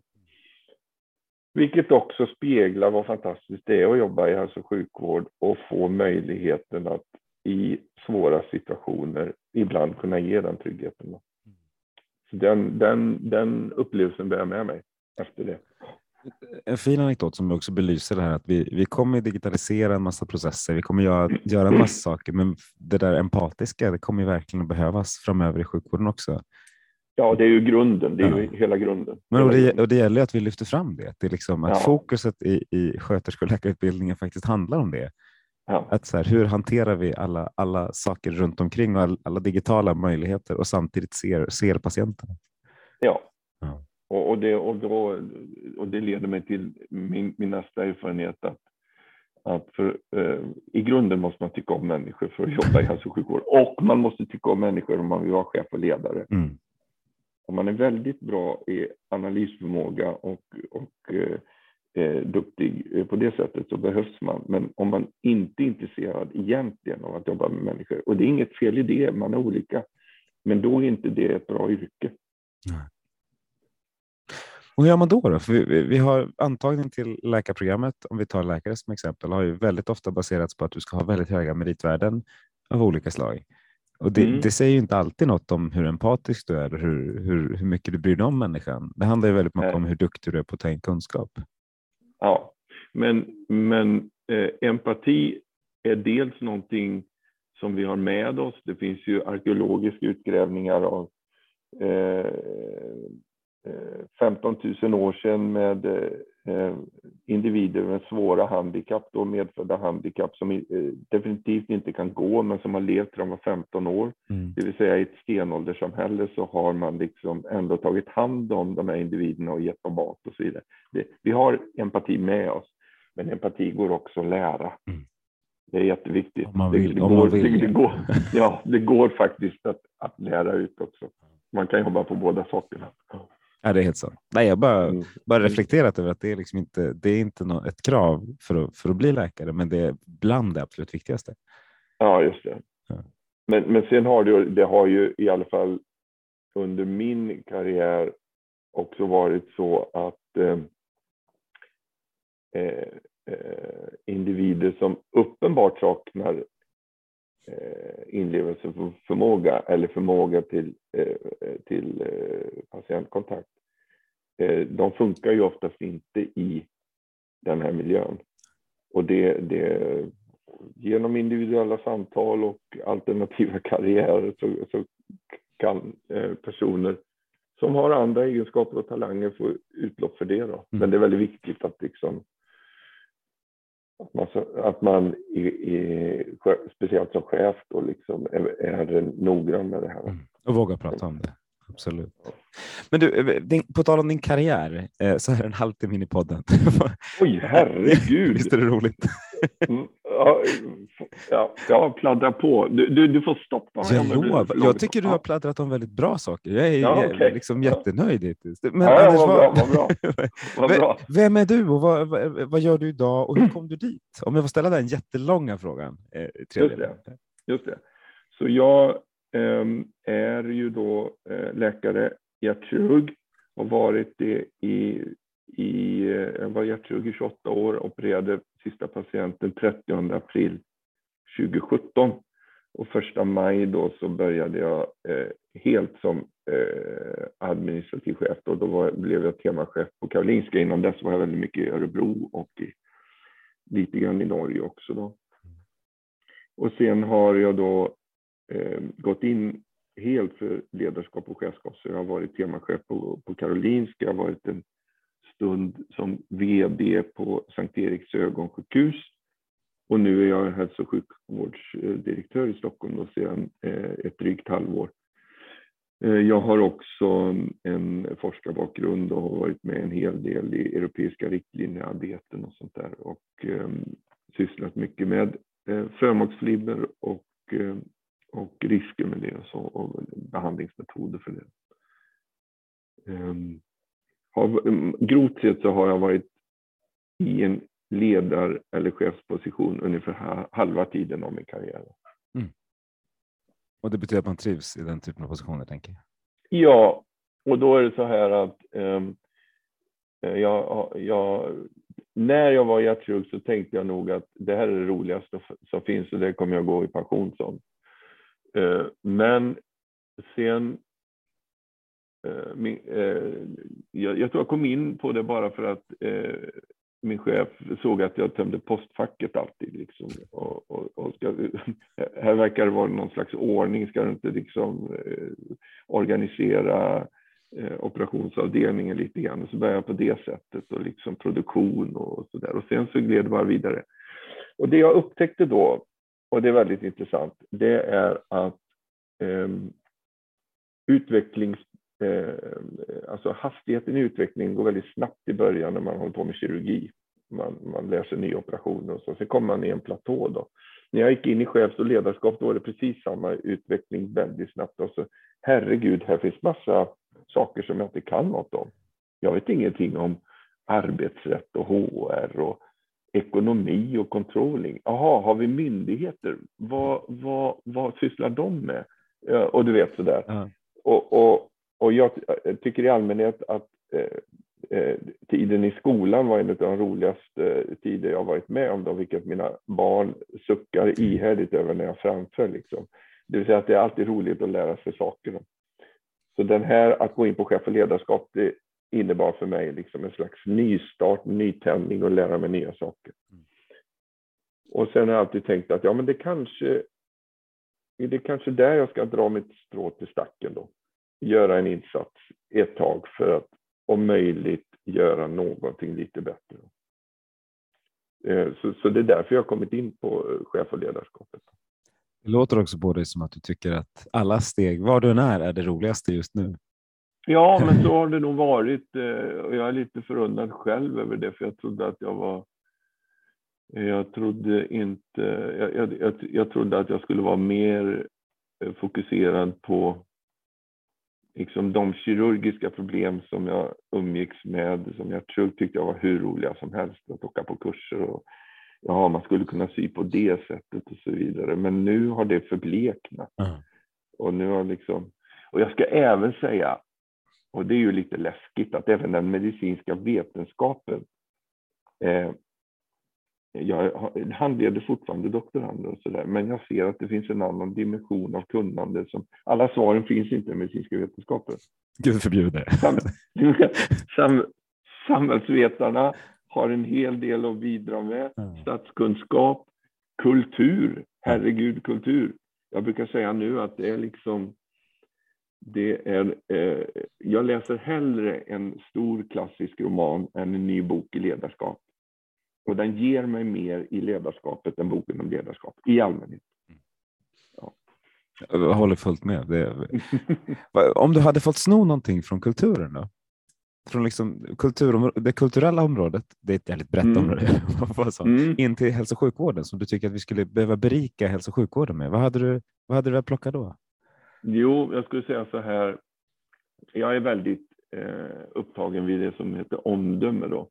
Vilket också speglar vad fantastiskt det är att jobba i hälso och sjukvård och få möjligheten att i svåra situationer ibland kunna ge den tryggheten. Så den, den, den upplevelsen bär jag med mig efter det. En fin anekdot som också belyser det här att vi, vi kommer digitalisera en massa processer, vi kommer göra, göra en massa saker, men det där empatiska, det kommer verkligen att behövas framöver i sjukvården också. Ja, det är ju grunden. Det är Ja. ju hela grunden. Men och det, och det gäller att vi lyfter fram det, det är liksom att Ja. fokuset i, i sköterske och läkarutbildningen faktiskt handlar om det. Ja. Att så här, hur hanterar vi alla, alla saker runt omkring och all, alla digitala möjligheter och samtidigt ser, ser patienten? ja. Ja. Och, och, det, och, då, och det leder mig till min, min nästa erfarenhet att, att för, eh, i grunden måste man tycka om människor för att jobba i hälso och sjukvård. Och man måste tycka om människor om man vill vara chef och ledare. Mm om man är väldigt bra i analysförmåga och, och eh, eh duktig eh, på det sättet så behövs man. Men om man inte är intresserad egentligen av att jobba med människor, och det är inget fel i det, man är olika, men då är inte det ett bra yrke. Nej. Och hur gör man då? då? För vi, vi har antagning till läkarprogrammet, om vi tar läkare som exempel, har ju väldigt ofta baserats på att du ska ha väldigt höga meritvärden av olika slag. Och det, mm. det säger ju inte alltid något om hur empatisk du är och hur, hur, hur mycket du bryr dig om människan. Det handlar ju väldigt mycket om hur duktig du är på att ta in kunskap. Ja, men, men eh, empati är dels någonting som vi har med oss. Det finns ju arkeologiska utgrävningar av eh, 15 000 år sedan med eh, individer med svåra handikapp, då medfödda handikapp som eh, definitivt inte kan gå men som har levt till de var 15 år. Mm. Det vill säga i ett stenålderssamhälle så har man liksom ändå tagit hand om de här individerna och gett dem mat och så vidare. Det, vi har empati med oss, men empati går också att lära. Mm. Det är jätteviktigt. Om man vill. Det, det, går, vill. Det, går, ja, det går faktiskt att, att lära ut också. Man kan jobba på båda sakerna. Ja, det är helt så. Nej, jag bara, mm. bara reflekterat över att det är liksom inte, det är inte något, ett krav för att, för att bli läkare, men det är bland det absolut viktigaste. Ja, just det. Ja. Men, men sen har det, det har ju i alla fall under min karriär också varit så att eh, eh, eh individer som uppenbart saknar inlevelseförmåga eller förmåga till, eh, till eh, patientkontakt Eh, de funkar ju oftast inte i den här miljön. Och det, det, genom individuella samtal och alternativa [LAUGHS] karriärer så, så kan eh, personer som har andra egenskaper och talanger få utlopp för det. Då. Mm. Men det är väldigt viktigt att, liksom, att man, att man i, i, speciellt som chef då liksom är, är noggrann med det här. Mm. Och våga prata om det absolut. Men du, eh, din, på tal om din karriär, eh, så här en halvtimme in i podden. Oj, herregud! [LAUGHS] Visst är det roligt? Mm, ja, ja, jag pladdrar på. Du, du, du får stoppa mig. Jag, lovar. jag tycker du har pladdrat om väldigt bra saker. Jag är, ja, okay. liksom jättenöjd hittills. Men ja, Anders, vad, bra, vad bra. [LAUGHS] Vad bra. Vem är du och vad, vad, gör du idag och hur kom du dit? Om jag får ställa den jättelånga frågan. Eh, Just det. Just det. Så jag Ehm, är ju då eh, läkare, hjärtkirurg, har varit det i, i eh, jag var hjärtkirurg i 28 år, opererade sista patienten 30 april 2017. Och första maj då så började jag eh, helt som eh, administrativ chef. Då, då var, blev jag temachef på Karolinska. Innan dess var jag väldigt mycket i Örebro och i, lite grann i Norge också. Då. Och sen har jag då eh, gått in helt för ledarskap och chefskap. Så jag har varit temachef på, på Karolinska, jag har varit en stund som VD på Sankt Eriks ögonsjukhus. Och nu är jag hälso och sjukvårdsdirektör i Stockholm då sedan eh, ett drygt halvår. Eh, jag har också en forskarbakgrund och har varit med en hel del i europeiska riktlinjearbeten och sånt där och ehm, sysslat mycket med eh, förmaksflimmer förmaksflibber och och risker med det så, och behandlingsmetoder för det. Um, har, um, grovt sett så har jag varit i en ledar eller chefsposition ungefär halva tiden av min karriär. Mm. Och det betyder att man trivs i den typen av positioner, tänker jag? Ja, och då är det så här att um, jag, jag, när jag var hjärtkirurg så tänkte jag nog att det här är det roligaste som finns och det kommer jag gå i pension som. Eh, men sen eh, Eh, min, eh, jag, jag, tror jag kom in på det bara för att eh, min chef såg att jag tömde postfacket alltid. Liksom. Och, och, och ska, [LAUGHS] här verkar det vara någon slags ordning, ska du inte liksom eh, organisera eh, operationsavdelningen lite grann? Och så började jag på det sättet och liksom produktion och så där. Och sen så gled det bara vidare. Och det jag upptäckte då och det är väldigt intressant, det är att eh, utvecklings, eh, alltså hastigheten i utvecklingen går väldigt snabbt i början när man håller på med kirurgi. Man, man lär sig nya operationer och så. Sen kommer man i en platå då. När jag gick in i chefs och ledarskap då var det precis samma utveckling väldigt snabbt. Och så, herregud, här finns massa saker som jag inte kan något om. Jag vet ingenting om arbetsrätt och HR och ekonomi och controlling. Jaha, har vi myndigheter? Vad, vad, vad sysslar de med? Och du vet sådär. Ja. Och, och, och jag tycker i allmänhet att eh, eh, tiden i skolan var en av de roligaste tider jag varit med om, då, vilket mina barn suckar ihärdigt över när jag framför. Liksom. Det vill säga att det är alltid roligt att lära sig saker. Så den här att gå in på chef och ledarskap, det innebar för mig liksom en slags nystart, nytändning och lära mig nya saker. Mm. Och sen har jag alltid tänkt att ja, men det kanske är det kanske där jag ska dra mitt strå till stacken då. Göra en insats ett tag för att om möjligt göra någonting lite bättre. Eh, så, så det är därför jag har kommit in på eh, chef och ledarskapet. Det låter också på dig som att du tycker att alla steg, var du än är, är det roligaste just nu. Ja, [LAUGHS] men så har det nog varit. Eh, och jag är lite förundrad själv över det, för jag trodde att jag var jag trodde inte, jag, jag, jag, trodde att jag skulle vara mer fokuserad på liksom de kirurgiska problem som jag umgicks med, som jag tror, tyckte jag var hur roliga som helst, att åka på kurser och ja, man skulle kunna sy på det sättet och så vidare. Men nu har det förbleknat. Mm. Och nu har liksom, och jag ska även säga, och det är ju lite läskigt, att även den medicinska vetenskapen eh, jag handleder fortfarande doktorander och sådär, men jag ser att det finns en annan dimension av kunnande. Som, alla svaren finns inte i medicinska vetenskaper. Gud förbjude. Sam, [LAUGHS] sam, samhällsvetarna har en hel del att bidra med. Mm. Statskunskap, kultur, herregud kultur. Jag brukar säga nu att det är liksom det är, eh, jag läser hellre en stor klassisk roman än en ny bok i ledarskap. Och den ger mig mer i ledarskapet än boken om ledarskap i allmänhet. Ja. Jag håller fullt med. Det, [LAUGHS] om du hade fått sno någonting från kulturen då? Från liksom kultur, det kulturella området, det är ett väldigt brett mm. område, [LAUGHS] mm. in till hälso och sjukvården som du tycker att vi skulle behöva berika hälso och sjukvården med. Vad hade du, vad hade du velat plocka då? Jo, jag skulle säga så här. Jag är väldigt eh, upptagen vid det som heter omdöme. Då.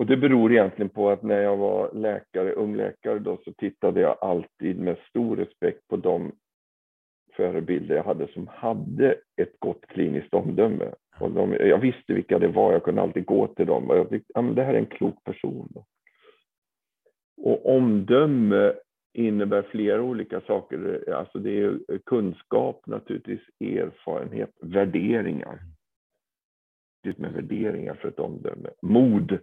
Och det beror egentligen på att när jag var läkare, ung läkare då, så tittade jag alltid med stor respekt på de förebilder jag hade som hade ett gott kliniskt omdöme. Och de, jag visste vilka det var, jag kunde alltid gå till dem och jag tyckte att det här är en klok person. Då. Och omdöme innebär flera olika saker. Alltså det är kunskap naturligtvis, erfarenhet, värderingar. Det med värderingar för ett omdöme. Mod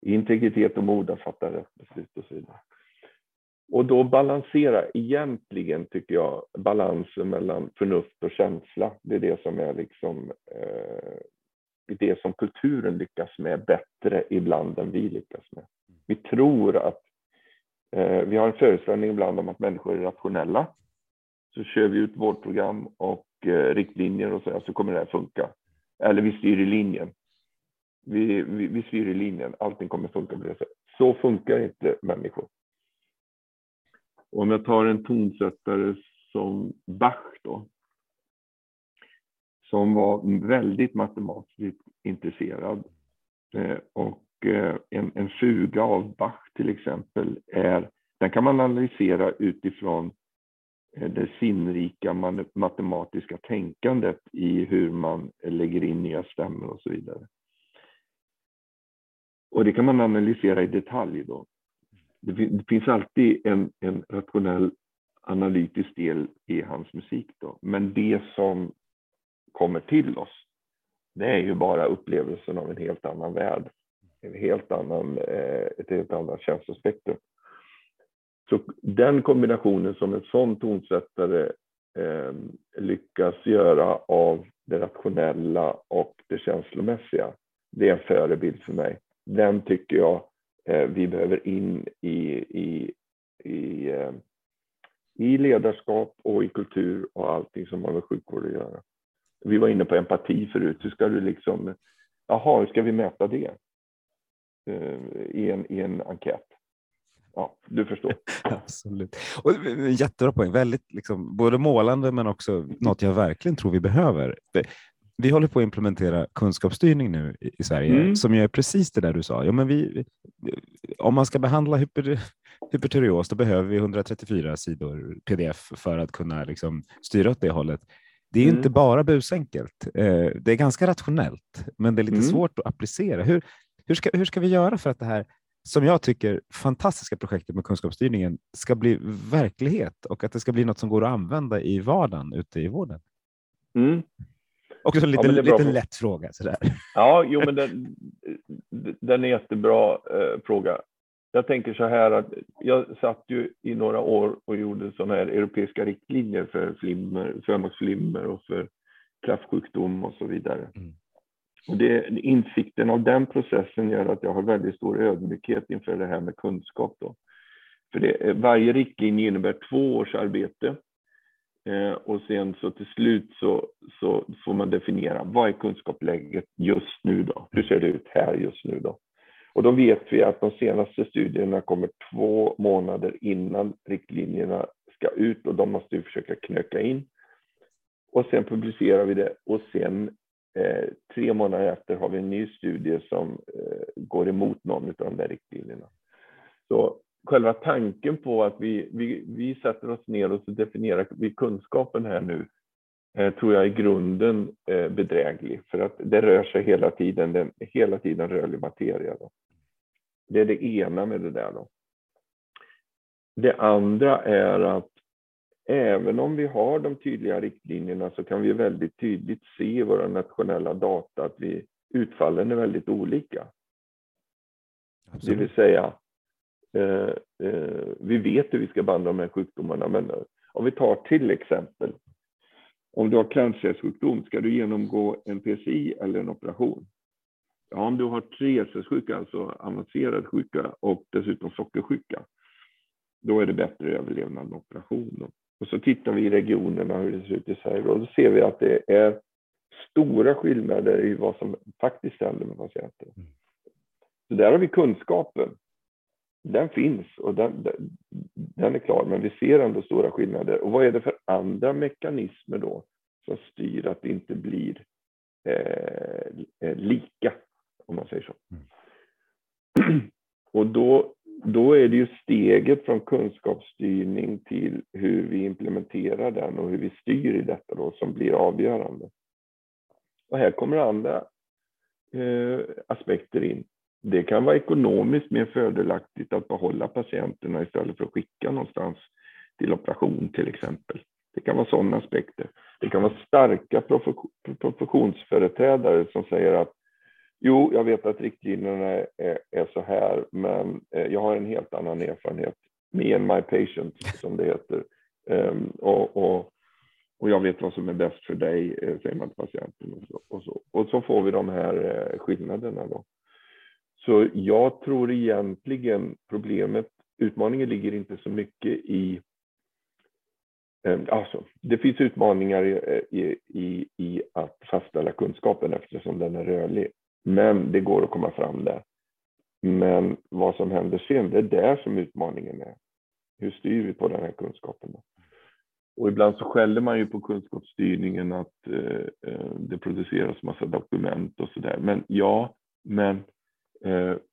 integritet och mod att fatta rätt beslut och så vidare. Och då balansera egentligen, tycker jag, balansen mellan förnuft och känsla. Det är det som är liksom eh, det som kulturen lyckas med bättre ibland än vi lyckas med. Vi tror att eh, vi har en föreställning ibland om att människor är rationella. Så kör vi ut vårdprogram och eh, riktlinjer och så, så kommer det här funka. Eller vi styr i linjen vi, vi, vi styr i linjen, allting kommer funka på det sättet. Så funkar inte människor. Om jag tar en tonsättare som Bach då, som var väldigt matematiskt intresserad. Eh, och eh, en, en fuga av Bach till exempel är, den kan man analysera utifrån eh, det sinnrika matematiska tänkandet i hur man lägger in nya stämmor och så vidare. Och det kan man analysera i detalj. Då. Det, det finns alltid en, en rationell analytisk del i hans musik. Då. Men det som kommer till oss, det är ju bara upplevelsen av en helt annan värld. En helt annan, eh, ett helt annat känslospektrum. Så den kombinationen som en sån tonsättare eh, lyckas göra av det rationella och det känslomässiga, det är en förebild för mig den tycker jag eh, vi behöver in i, i, i, eh, i ledarskap och i kultur och allting som har med sjukvård att göra. Vi var inne på empati förut. Hur ska du liksom, jaha, hur ska vi mäta det eh, i, en, i en enkät? Ja, du förstår. [LAUGHS] Absolut. Och jättebra poäng. Väldigt liksom, både målande men också något jag verkligen tror vi behöver. Vi håller på att implementera kunskapsstyrning nu i, Sverige Mm. som är precis det där du sa. Ja, men vi, om man ska behandla hyper, hypertyreos, då behöver vi 134 sidor pdf för att kunna liksom, styra åt det hållet. Det är Mm. inte bara busenkelt. Eh, det är ganska rationellt, men det är lite Mm. svårt att applicera. Hur, hur, ska, hur ska vi göra för att det här, som jag tycker, fantastiska projektet med kunskapsstyrningen ska bli verklighet och att det ska bli något som går att använda i vardagen ute i vården? Också en lite, bra lite lätt fråga. Sådär. Ja, jo, men den, den är jättebra eh, fråga. Jag tänker så här att jag satt ju i några år och gjorde sådana här europeiska riktlinjer för flimmer, förmaksflimmer och för kraftsjukdom och så vidare. Mm. Och det, insikten av den processen gör att jag har väldigt stor ödmjukhet inför det här med kunskap. Då. För det, varje riktlinje innebär två års arbete. Eh, och sen så till slut så, så får man definiera vad är kunskapsläget just nu då? Hur ser det ut här just nu då? Och då vet vi att de senaste studierna kommer två månader innan riktlinjerna ska ut och de måste vi försöka knöka in. Och sen publicerar vi det och sen eh, tre månader efter har vi en ny studie som eh, går emot någon av de där riktlinjerna. Så själva tanken på att vi, vi, vi sätter oss ner och så definierar vi kunskapen här nu eh, tror jag i grunden eh, bedräglig för att det rör sig hela tiden, den hela tiden rörlig materia. Då. Det är det ena med det där. Då. Det andra är att även om vi har de tydliga riktlinjerna så kan vi väldigt tydligt se i våra nationella data att vi, utfallen är väldigt olika. Det vill säga, vi vet hur vi ska behandla de här sjukdomarna, men eh, om vi tar till exempel, om du har kranskärlssjukdom, ska du genomgå en PCI eller en operation? Ja, om du har triesessjuka, alltså avancerad sjuka och dessutom sockersjuka, då är det bättre överlevnad med operation. Och så tittar vi i regionerna hur det ser ut i Sverige och då ser vi att det är stora skillnader i vad som faktiskt händer med patienter. Så där har vi kunskapen. Den finns och den, den, är klar, men vi ser ändå stora skillnader. Och vad är det för andra mekanismer då som styr att det inte blir eh, lika, om man säger så. Mm. Och då, då är det ju steget från kunskapsstyrning till hur vi implementerar den och hur vi styr i detta då som blir avgörande. Och här kommer andra eh, aspekter in. Det kan vara ekonomiskt mer fördelaktigt att behålla patienterna istället för att skicka någonstans till operation till exempel. Det kan vara sådana aspekter. Det kan vara starka professionsföreträdare som säger att jo, jag vet att riktlinjerna är, är så här, men eh, jag har en helt annan erfarenhet. Me and my patient, som det heter. Um, och, och, och jag vet vad som är bäst för dig, eh, säger man till patienten. Och så, och så, och så får vi de här eh, skillnaderna. Då. Så jag tror egentligen problemet, utmaningen ligger inte så mycket i eh, Alltså, det finns utmaningar i, i, i, i att fastställa kunskapen eftersom den är rörlig. Men det går att komma fram där. Men vad som händer sen, det är där som utmaningen är. Hur styr vi på den här kunskapen? Då? Och ibland så skäller man ju på kunskapsstyrningen att eh, eh det produceras massa dokument och sådär. Men ja, men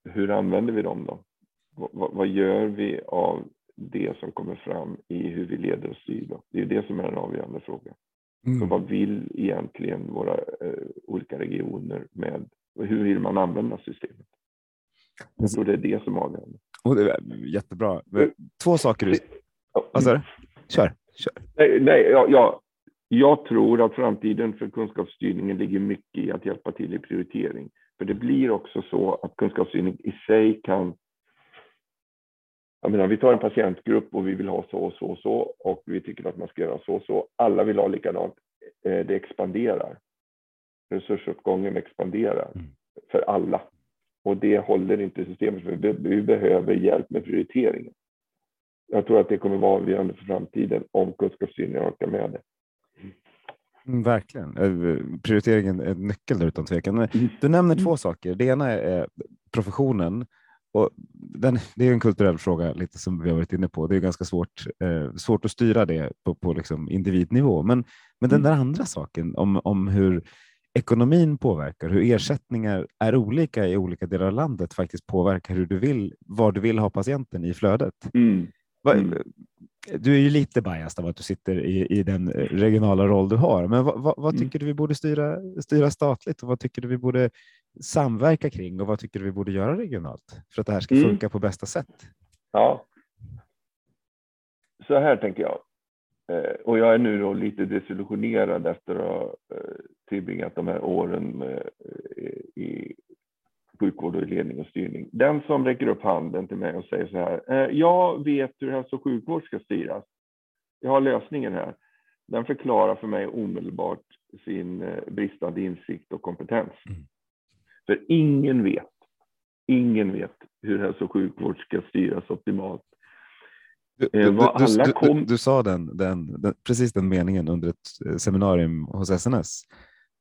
hur använder vi dem då? V vad gör vi av det som kommer fram i hur vi leder och styr? Då? Det är det som är en avgörande fråga. Mm. Så vad vill egentligen våra eh, olika regioner med och hur vill man använda systemet? Jag tror det är det som är avgörande. Och det är jättebra. Två saker. Du... Vad sa du? Kör. Kör. Nej, nej ja, ja, jag tror att framtiden för kunskapsstyrningen ligger mycket i att hjälpa till i prioritering. För det blir också så att kunskapsstyrning i sig kan jag menar, vi tar en patientgrupp och vi vill ha så och så och så och vi tycker att man ska göra så och så. Alla vill ha likadant. Det expanderar. Resursåtgången expanderar mm. för alla. Och det håller inte systemet för. Vi behöver hjälp med prioriteringen. Jag tror att det kommer vara avgörande för framtiden om kunskapsstyrningen orkar med det. Mm, verkligen. Prioriteringen är en nyckel där utan tvekan. Men du nämner två saker. Det ena är professionen och den, det är en kulturell fråga, lite som vi har varit inne på. Det är ganska svårt, eh, svårt att styra det på, på liksom individnivå. Men, men den där andra saken om, om hur ekonomin påverkar, hur ersättningar är olika i olika delar av landet faktiskt påverkar hur du vill, var du vill ha patienten i flödet. Mm. Mm. Du är ju lite biased av att du sitter i, i den regionala roll du har, men vad, vad, vad Mm. tycker du vi borde styra, styra statligt och vad tycker du vi borde samverka kring och vad tycker du vi borde göra regionalt för att det här ska Mm. funka på bästa sätt? Ja. Så här tänker jag. Eh, och jag är nu då lite desillusionerad efter att ha eh, tillbringat de här åren eh, i sjukvård och i ledning och styrning. Den som räcker upp handen till mig och säger så här. Eh, jag vet hur hälso och sjukvård ska styras. Jag har lösningen här. Den förklarar för mig omedelbart sin eh, bristande insikt och kompetens. Mm. För ingen vet, ingen vet hur hälso och sjukvård ska styras optimalt. Du, Eh, du, du, kom- du, sa den, den, den, precis den meningen under ett seminarium hos SNS.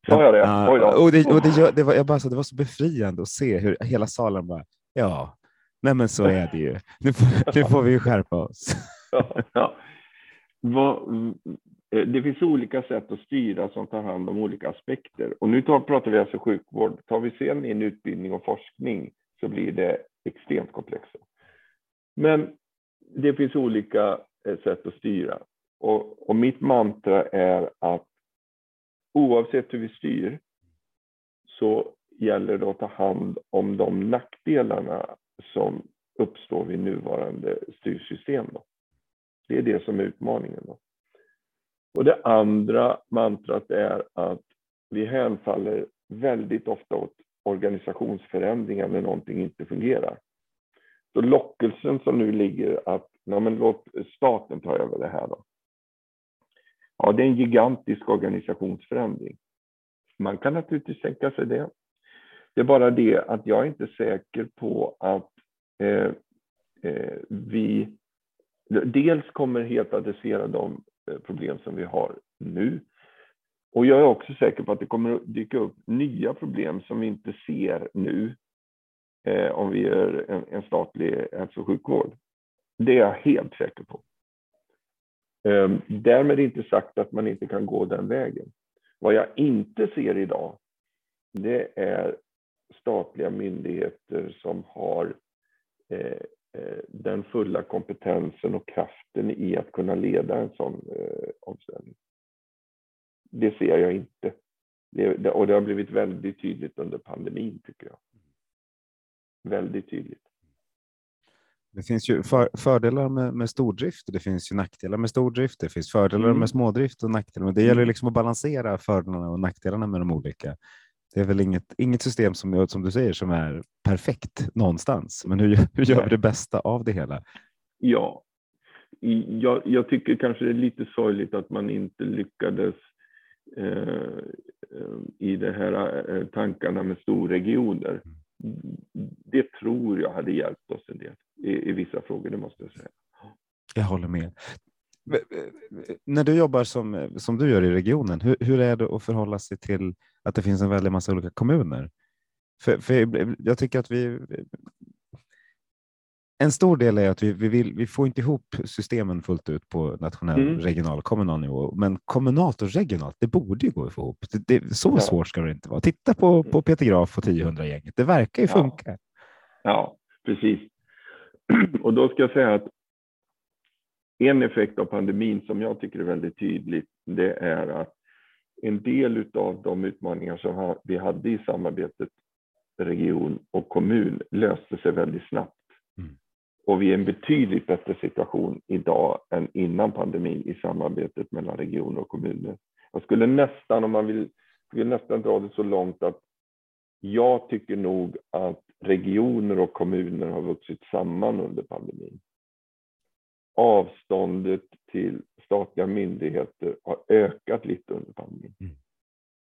Sa jag det? Ja, Oj då. och det, och det, gör, det, var, jag bara, så, det var så befriande att se hur hela salen bara, ja, nej men så är det ju. Nu får, nu får vi ju skärpa oss. Ja, ja. Vad, mm, eh, det finns olika sätt att styra som tar hand om olika aspekter. Och nu tar, pratar vi alltså sjukvård. Tar vi sen in utbildning och forskning så blir det extremt komplext. Men det finns olika eh, sätt att styra. Och, och mitt mantra är att oavsett hur vi styr så gäller det att ta hand om de nackdelarna som uppstår vid nuvarande styrsystem. Då. Det är det som är utmaningen. Då. Och det andra mantrat är att vi hänfaller väldigt ofta åt organisationsförändringar när någonting inte fungerar. Så lockelsen som nu ligger att ja, men låt staten ta över det här då. Ja, det är en gigantisk organisationsförändring. Man kan naturligtvis tänka sig det. Det är bara det att jag är inte säker på att eh, eh, vi dels kommer helt adressera de eh, problem som vi har nu. Och jag är också säker på att det kommer att dyka upp nya problem som vi inte ser nu eh, om vi gör en, en statlig hälso och sjukvård. Det är jag helt säker på. Ehm, därmed inte sagt att man inte kan gå den vägen. Vad jag inte ser idag, det är statliga myndigheter som har eh, eh, den fulla kompetensen och kraften i att kunna leda en sån eh, omställning. Det ser jag inte. Det, och det har blivit väldigt tydligt under pandemin, tycker jag. Väldigt tydligt. Det finns ju för, fördelar med, med stordrift och det finns ju nackdelar med stordrift. Det finns fördelar Mm. med smådrift och nackdelar. Men det gäller liksom att balansera fördelarna och nackdelarna med de olika. Det är väl inget, inget system som, som du säger som är perfekt någonstans. Men hur, [LAUGHS] hur gör vi det bästa av det hela? Ja. Jag, jag tycker kanske det är lite sorgligt att man inte lyckades eh, eh, i de här eh, tankarna med storregioner. Det tror jag hade hjälpt oss en del i, i vissa frågor, det måste jag säga. Jag håller med. När du jobbar som, som du gör i regionen, hur, hur är det att förhålla sig till att det finns en väldig massa olika kommuner? För, för jag tycker att vi... En stor del är att vi, vi, vill, vi får inte ihop systemen fullt ut på nationell, Mm. regional, kommunal nivå. Men kommunalt och regionalt, det borde ju gå att få ihop. Det, det, så Ja. svårt ska det inte vara. Titta på, på Peter Graf och 1000-gänget. Det verkar ju Ja. funka. Ja, precis. [CLEARS THROAT] Och då ska jag säga att en effekt av pandemin som jag tycker är väldigt tydligt, det är att en del av de utmaningar som vi hade i samarbetet region och kommun löste sig väldigt snabbt. Mm. Och vi är i en betydligt bättre situation idag än innan pandemin i samarbetet mellan regioner och kommuner. Jag skulle nästan, om man vill, skulle nästan dra det så långt att jag tycker nog att regioner och kommuner har vuxit samman under pandemin. Avståndet till statliga myndigheter har ökat lite under pandemin. Mm.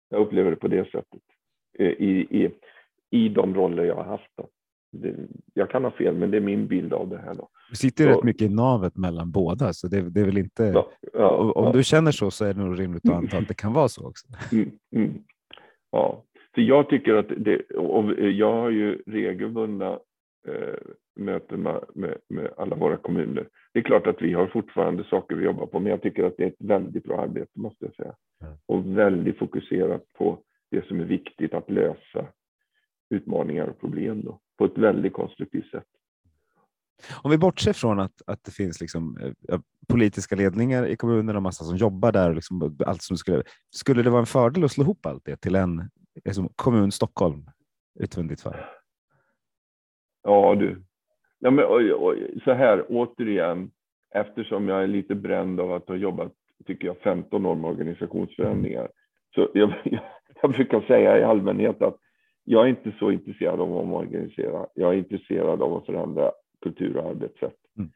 Jag upplever det på det sättet eh, i, i, i de roller jag har haft. Då. Det, jag kan ha fel, men det är min bild av det här. Då. Vi sitter Så- rätt mycket i navet mellan båda, så det, det är väl inte... Ja, ja, om ja. du känner så så är det nog rimligt att anta att det kan vara så också. Mm, mm. Ja, så jag tycker att det, och jag har ju regelbundna eh, möten med, med, med alla våra kommuner. Det är klart att vi har fortfarande saker vi jobbar på, men jag tycker att det är ett väldigt bra arbete måste jag säga. Mm. Och väldigt fokuserat på det som är viktigt att lösa utmaningar och problem då, på ett väldigt konstruktivt sätt. Om vi bortser från att, att det finns liksom, eh, politiska ledningar i kommunen och massa som jobbar där, och liksom, allt som skulle, skulle det vara en fördel att slå ihop allt det till en liksom, kommun Stockholm ditt fall? Ja du, ja, men, oj, oj, så här återigen, eftersom jag är lite bränd av att ha jobbat, tycker jag, 15 år med organisationsförändringar, så [LAUGHS] jag, jag, brukar säga i allmänhet att jag är inte så intresserad av att omorganisera. Jag är intresserad av att förändra kultur och arbetssätt. Mm.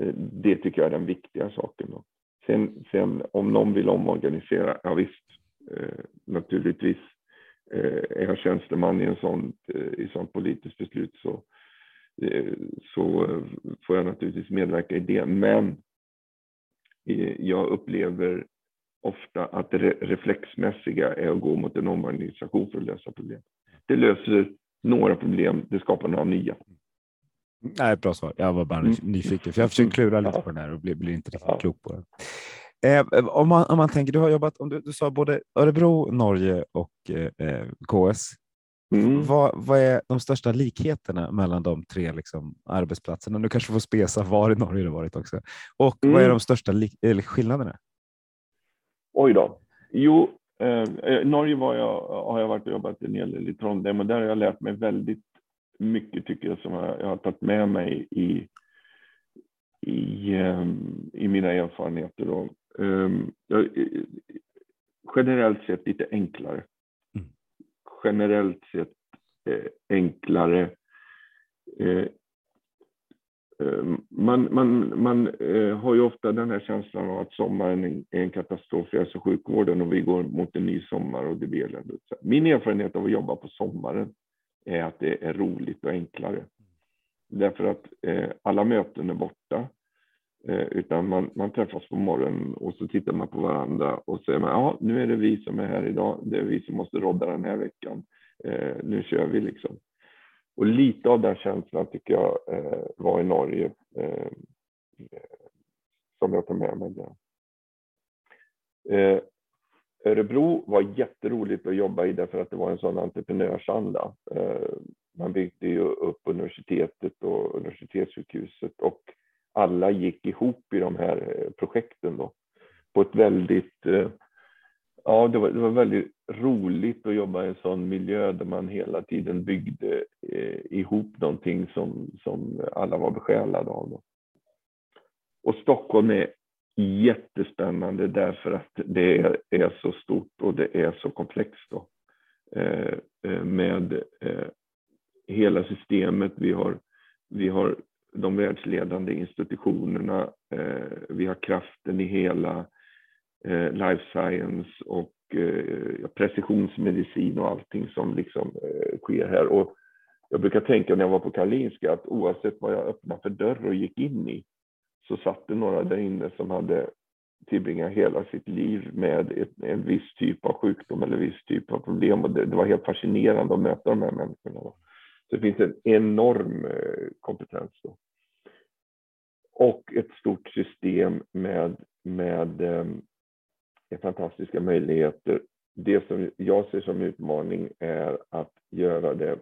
Eh, det tycker jag är den viktiga saken. Då. Sen, sen om någon vill omorganisera, ja visst, eh, naturligtvis. Eh, är jag tjänsteman i en sånt, eh, i sånt politiskt beslut så, eh, så får jag naturligtvis medverka i det. Men jag upplever ofta att det reflexmässiga är att gå mot en omorganisation för att lösa problem. Det löser några problem, det skapar några nya. Nej, bra svar. Jag var bara mm. nyfiken, för jag försöker klura lite på den här och blir, blir inte riktigt ja. klok på det. Eh, om, man, om man tänker, du har jobbat, om du, du sa både Örebro, Norge och eh, KS. Mm. Vad, vad, är de största likheterna mellan de tre liksom, arbetsplatserna? Du kanske får spesa var i Norge du varit också. Och mm. vad är mm. de största li- skillnaderna? Oj då. Jo, eh, eh, Norge var jag, har jag varit och jobbat en hel del i Trondheim och där har jag lärt mig väldigt mycket tycker jag som jag, har tagit med mig i, i, i mina erfarenheter. Då. Jag, generellt sett lite enklare. Mm. Generellt sett eh, enklare. Eh, Ehm, man, man, man eh, har ju ofta den här känslan av att sommaren är en katastrof i hälso och sjukvården och vi går mot en ny sommar och det blir eländigt. Min erfarenhet av att jobba på sommaren är att det är roligt och enklare. Därför att alla möten är borta. Eh, utan man, man träffas på morgonen och så tittar man på varandra och säger man, ja, nu är det vi som är här idag. Det är vi som måste rodda den här veckan. Eh, nu kör vi liksom. Och lite av den känslan tycker jag eh, var i Norge eh, som jag tar med mig. Där. Eh, Örebro var jätteroligt att jobba i därför att det var en sån entreprenörsanda. Eh, man byggde ju upp universitetet och universitetssjukhuset och alla gick ihop i de här eh, projekten då på ett väldigt eh, Ja, det var, det var väldigt roligt att jobba i en sån miljö där man hela tiden byggde eh, ihop någonting som, som alla var besjälade av. Då. Och Stockholm är jättespännande därför att det är, är så stort och det är så komplext. Då. Eh med eh, hela systemet. Vi har, vi har de världsledande institutionerna. Eh, vi har kraften i hela eh, life science och eh, precisionsmedicin och allting som liksom sker här. Och jag brukar tänka när jag var på Karolinska att oavsett vad jag öppnade för dörr och gick in i så satt det några där inne som hade tillbringat hela sitt liv med ett, en viss typ av sjukdom eller viss typ av problem. Och det, det var helt fascinerande att möta de här människorna. Så det finns en enorm kompetens. Då. Och ett stort system med, med ehm, eh, fantastiska möjligheter. Det som jag ser som utmaning är att göra det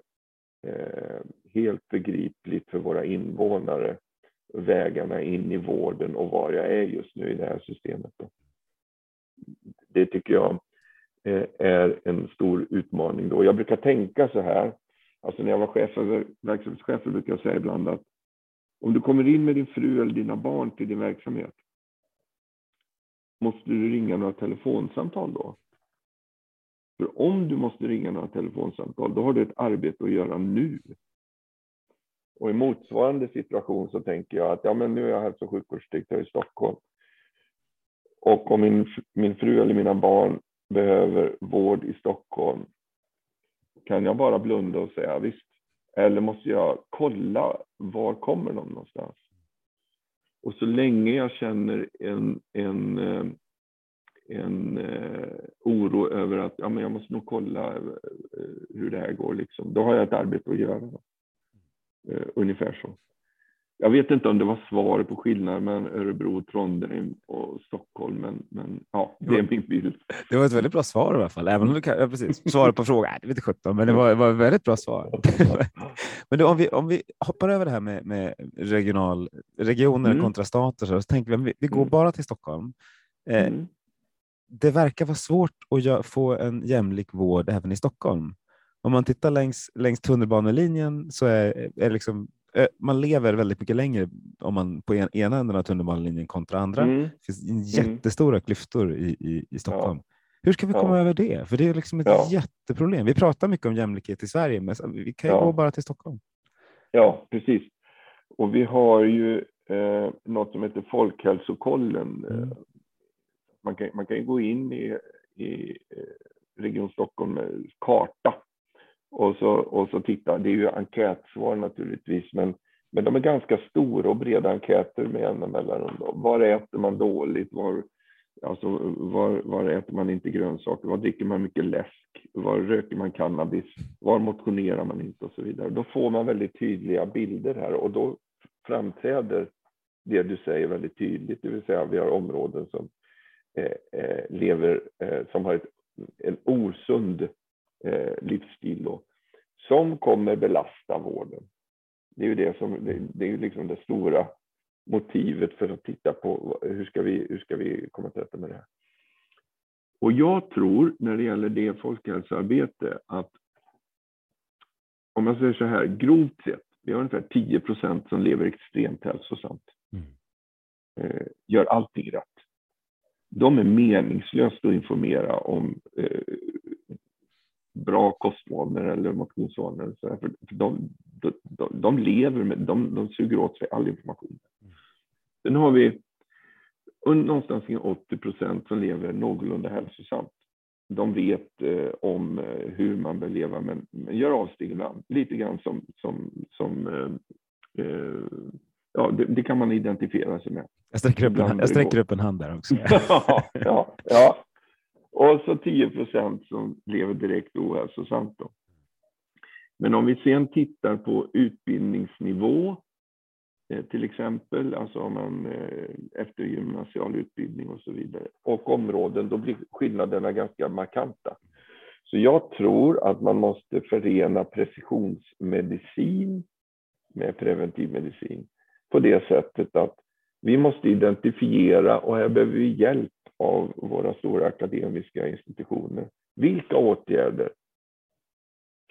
eh, helt begripligt för våra invånare, vägarna in i vården och var jag är just nu i det här systemet. Det tycker jag eh, är en stor utmaning. Då. Jag brukar tänka så här, alltså när jag var chef över, verksamhetschef brukar jag säga ibland att om du kommer in med din fru eller dina barn till din verksamhet Måste du ringa några telefonsamtal då? För om du måste ringa några telefonsamtal, då har du ett arbete att göra nu. Och i motsvarande situation så tänker jag att ja, men nu är jag hälso och sjukvårdsdirektör i Stockholm. Och om min, min fru eller mina barn behöver vård i Stockholm, kan jag bara blunda och säga visst? Eller måste jag kolla var kommer de någonstans? Och så länge jag känner en, en, eh, en eh, oro över att ja, men jag måste nog kolla eh, hur det här går, liksom, då har jag ett arbete att göra. Ungefär så jag vet inte om det var svaret på skillnaden mellan Örebro, Trondheim och Stockholm, men, men ja, det är min bild. Det var ett väldigt bra svar i alla fall, även om du kan, ja, precis, svaret på frågan, det vet inte sjutton, men det var, var ett väldigt bra svar. [LAUGHS] men då, om, vi, om vi hoppar över det här med, med regional, regioner mm. kontra stater så, så tänker vi, vi går mm. bara till Stockholm. Eh, mm. Det verkar vara svårt att få en jämlik vård även i Stockholm. Om man tittar längs, längs tunnelbanelinjen så är, är liksom man lever väldigt mycket längre om man på en, ena änden av tunnelbanelinjen kontra andra. Mm. Det finns mm. jättestora mm. klyftor i, i, i Stockholm. Ja. Hur ska vi komma ja. över det? För det är liksom ett ja. jätteproblem. Vi pratar mycket om jämlikhet i Sverige, men vi kan ju gå bara till Stockholm. Ja, precis. Och vi har ju eh, något som heter Folkhälsokollen. Mm. Man, kan, man kan gå in i, i eh, Region Stockholm karta och så, och så titta. Det är ju enkätsvar naturligtvis, men, men de är ganska stora och breda enkäter med jämna mellanrum. Var äter man dåligt? Var, alltså, var, var äter man inte grönsaker? Var dricker man mycket läsk? Var röker man cannabis? Var motionerar man inte? Och så vidare. Då får man väldigt tydliga bilder här och då framträder det du säger väldigt tydligt, det vill säga vi har områden som eh, eh lever, eh, som har ett, en osund eh, livsstil då, som kommer belasta vården. Det är ju det som det, det är ju liksom det stora motivet för att titta på hur ska vi, hur ska vi komma till rätta med det här. Och jag tror när det gäller det folkhälsoarbete att om man säger så här grovt sett, vi har ungefär 10 procent som lever extremt hälsosamt. Mm. Eh, gör allting rätt. De är meningslöst att informera om eh, bra kostvanor eller motionsvanor. Så för de, de, de, lever med, de, de suger åt sig all information. Sen har vi någonstans kring 80 procent som lever någorlunda hälsosamt. De vet eh, om eh, hur man bör leva, men, men gör avsteg ibland. Lite grann som, som, som eh, eh ja, det, det, kan man identifiera sig med. Jag sträcker upp, en, jag sträcker upp en hand där också. [LAUGHS] ja, ja, ja, och så 10 procent som lever direkt ohälsosamt. Då. Men om vi sen tittar på utbildningsnivå, eh, till exempel, alltså om man eh, eftergymnasial utbildning och så vidare, och områden, då blir skillnaderna ganska markanta. Så jag tror att man måste förena precisionsmedicin med preventivmedicin på det sättet att vi måste identifiera, och här behöver vi hjälp av våra stora akademiska institutioner. Vilka åtgärder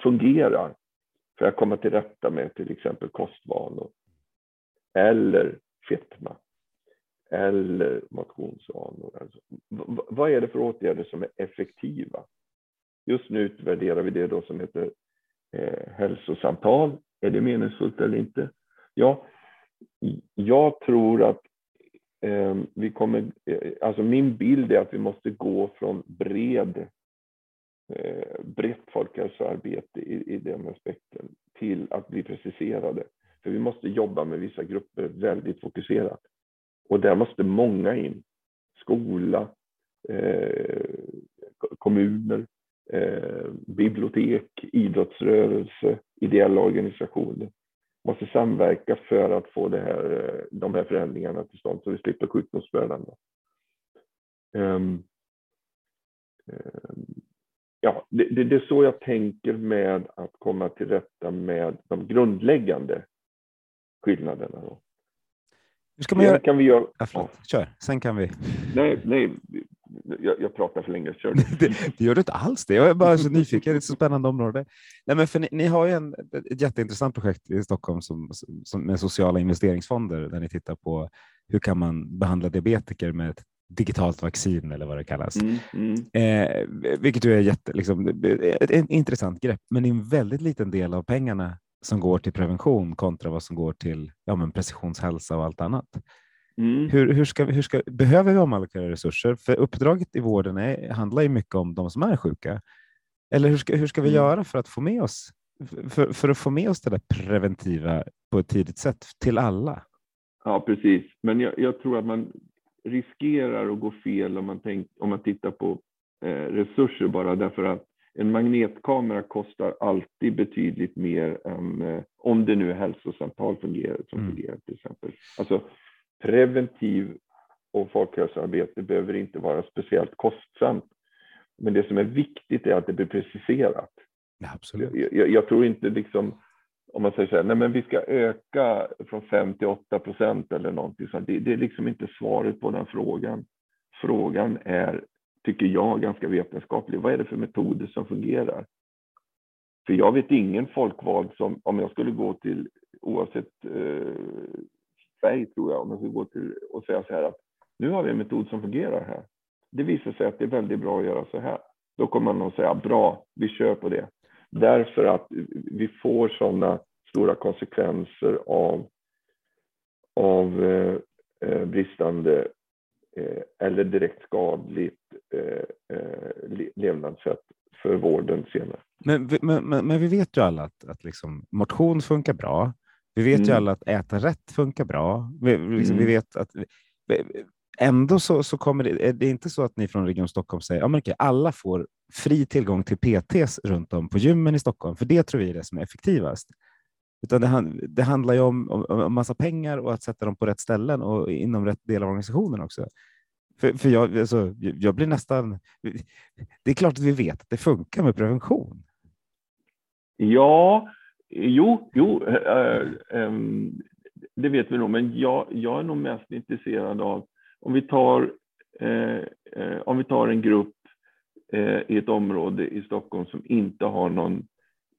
fungerar för att komma till rätta med till exempel kostvanor eller fetma eller motionsvanor. Alltså, vad är det för åtgärder som är effektiva? Just nu utvärderar vi det då som heter eh, hälsosamtal. Är det meningsfullt eller inte? Ja, jag tror att eh, vi kommer, eh, alltså min bild är att vi måste gå från bred, eh, brett folkhälsoarbete i, i den aspekten till att bli preciserade. För vi måste jobba med vissa grupper väldigt fokuserat. Och där måste många in. Skola, eh, kommuner, eh, bibliotek, idrottsrörelse, ideella organisationer måste samverka för att få det här, eh, de här förändringarna till stånd så vi slipper sjukdomsbördan. Um, um, ja, det, det, det, är så jag tänker med att komma till rätta med de grundläggande skillnaderna. Då. Hur ska man göra? Kan vi göra... Ja, Kör, sen kan vi. Nej, nej jag, jag pratar för länge. Kör [LAUGHS] det, det gör du inte alls det. Jag är bara så nyfiken. Det är ett så spännande område. Nej, men för ni, ni har ju en, ett jätteintressant projekt i Stockholm som, som, med sociala investeringsfonder där ni tittar på hur kan man behandla diabetiker med ett digitalt vaccin eller vad det kallas. Mm, mm. Eh, vilket ju är jätte, liksom, ett, ett intressant grepp, men en väldigt liten del av pengarna som går till prevention kontra vad som går till ja, men precisionshälsa och allt annat. Mm. Hur, hur, ska, hur ska, behöver vi omallokera resurser? För uppdraget i vården är, handlar ju mycket om de som är sjuka. Eller hur ska, hur ska vi mm. göra för att få med oss för, för att få med oss det där preventiva på ett tidigt sätt till alla? Ja, precis. Men jag, jag tror att man riskerar att gå fel om man, tänk, om man tittar på eh, resurser bara därför att en magnetkamera kostar alltid betydligt mer än eh, om det nu är hälsosamtal fungerar, som mm. fungerar till exempel. Alltså preventiv och folkhälsoarbete behöver inte vara speciellt kostsamt. Men det som är viktigt är att det blir preciserat. Absolut. Jag, jag, tror inte liksom, om man säger så här, nej men vi ska öka från 5 till 8 procent eller någonting sånt. Det, det är liksom inte svaret på den frågan. Frågan är, tycker jag, ganska vetenskaplig. Vad är det för metoder som fungerar? För jag vet ingen folkvald som, om jag skulle gå till, oavsett eh, färg tror jag, om jag skulle gå till och säga så här att nu har vi en metod som fungerar här. Det visar sig att det är väldigt bra att göra så här. Då kommer man att säga bra, vi kör på det. Därför att vi får sådana stora konsekvenser av, av eh, eh bristande eh, eller direkt skadligt eh, eh levnadssätt för vården senare. Men, men, men, men, vi vet ju alla att, att liksom, motion funkar bra. Vi vet mm. ju alla att äta rätt funkar bra. Vi, liksom, mm. vi vet att ändå så, så kommer det, är det inte så att ni från Region Stockholm säger ja, men okej, alla får fri tillgång till PTs runt om på gymmen i Stockholm, för det tror vi är det som är effektivast. Utan det, det handlar ju om, om, om massa pengar och att sätta dem på rätt ställen och inom rätt del av organisationen också. För, för jag, alltså, jag blir nästan... Det är klart att vi vet att det funkar med prevention. Ja, jo, jo äh, äh, det vet vi nog, men jag, jag är nog mest intresserad av om vi tar, eh, eh, om vi tar en grupp eh, i ett område i Stockholm som inte har någon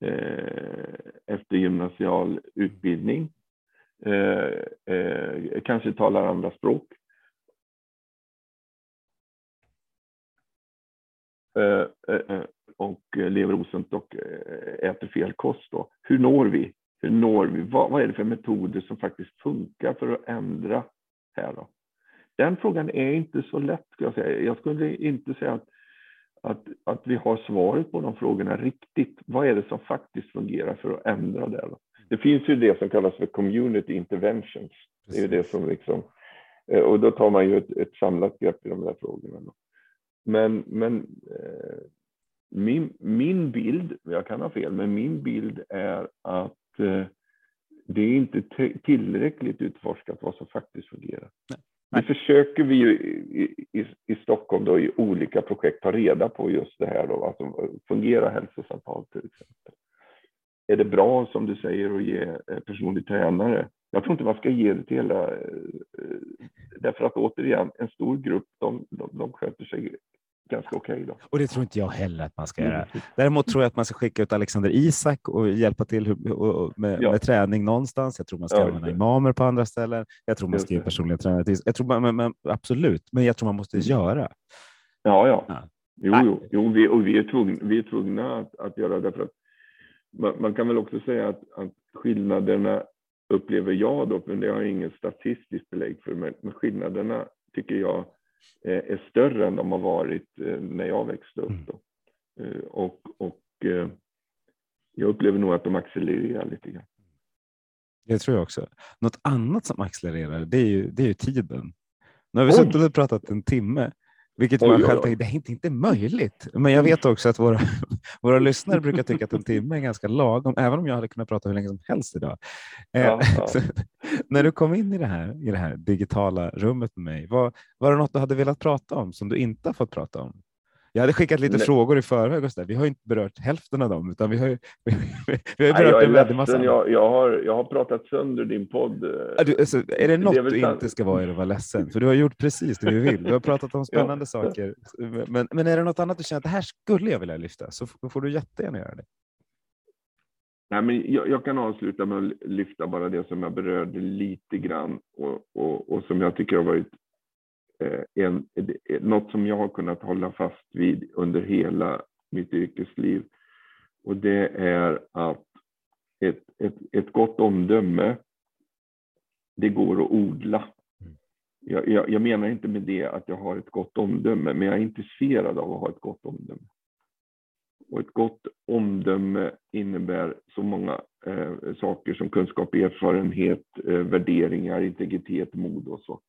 eh, eftergymnasial utbildning, kanske talar andra språk och eh, lever osunt och eh, äter fel kost. Då. Hur når vi? Hur når vi? Vad, vad, är det för metoder som faktiskt funkar för att ändra här? Då? Den frågan är inte så lätt, ska jag säga. Jag skulle inte säga att, att, att vi har svaret på de frågorna riktigt. Vad är det som faktiskt fungerar för att ändra det? Det finns ju det som kallas för community interventions. Det är det som liksom, eh, och då tar man ju ett, ett samlat grepp i de där frågorna. Men, men eh, min, min bild, jag kan ha fel, men min bild är att eh, det är inte tillräckligt utforskat vad som faktiskt fungerar. Nej. Det försöker vi ju i, i, i, Stockholm då i olika projekt ta reda på just det här då, alltså fungerar hälsosamtal till exempel. Är det bra som du säger att ge eh, personlig tränare? Jag tror inte man ska ge det till hela, eh, därför att återigen en stor grupp de, de, de sköter sig ganska okej. Okay och det tror inte jag heller att man ska göra. Däremot tror jag att man ska skicka ut Alexander Isak och hjälpa till med, ja. med träning någonstans. Jag tror man ska ja, använda imamer på andra ställen. Jag tror man ska ge personliga tränare. Jag tror man, men, men, absolut, men jag tror man måste mm. göra. Ja, ja. ja. Jo, jo, jo vi, och vi är tvungna, vi är tvungna att, att göra det. För att man, man, kan väl också säga att, att skillnaderna upplever jag då, men det har jag inget statistiskt belägg för, men, men skillnaderna tycker jag är större än de har varit eh, när jag växte upp. Mm. Då. Eh, och, och jag upplever nog att de accelererar lite grann. Det tror jag också. Något annat som accelererar, det är ju, det är ju tiden. Nu har vi suttit och pratat en timme vilket oj, man själv tänker, det är inte, inte möjligt. Men jag vet också att våra, [LAUGHS] våra lyssnare brukar tycka att en timme är ganska lagom, även om jag hade kunnat prata hur länge som helst idag. Eh, ja, ja. [LAUGHS] när du kom in i det, här, i det här digitala rummet med mig, var, var det något du hade velat prata om som du inte har fått prata om? Jag hade skickat lite Nej. frågor i förväg och så där. Vi har inte berört hälften av dem, utan vi har, vi, [LAUGHS] vi har berört Nej, en väldig massa. Jag, jag, har, jag har pratat sönder din podd. Du, alltså, är det något det är du inte ska vara är det vara ledsen, för du har gjort precis det vi vill. Du har pratat om [LAUGHS] spännande ja. saker. Men, men är det något annat du känner att det här skulle jag vilja lyfta, så får du jättegärna göra det. Nej, men jag, jag, kan avsluta med att lyfta bara det som jag berörde lite grann och, och, och som jag tycker har varit Eh, Eh, en, eh, något som jag har kunnat hålla fast vid under hela mitt yrkesliv. Och det är att ett, ett, ett gott omdöme, det går att odla. Jag, jag, jag, menar inte med det att jag har ett gott omdöme, men jag är intresserad av att ha ett gott omdöme. Och ett gott omdöme innebär så många eh, saker som kunskap, erfarenhet, eh, värderingar, integritet, mod och så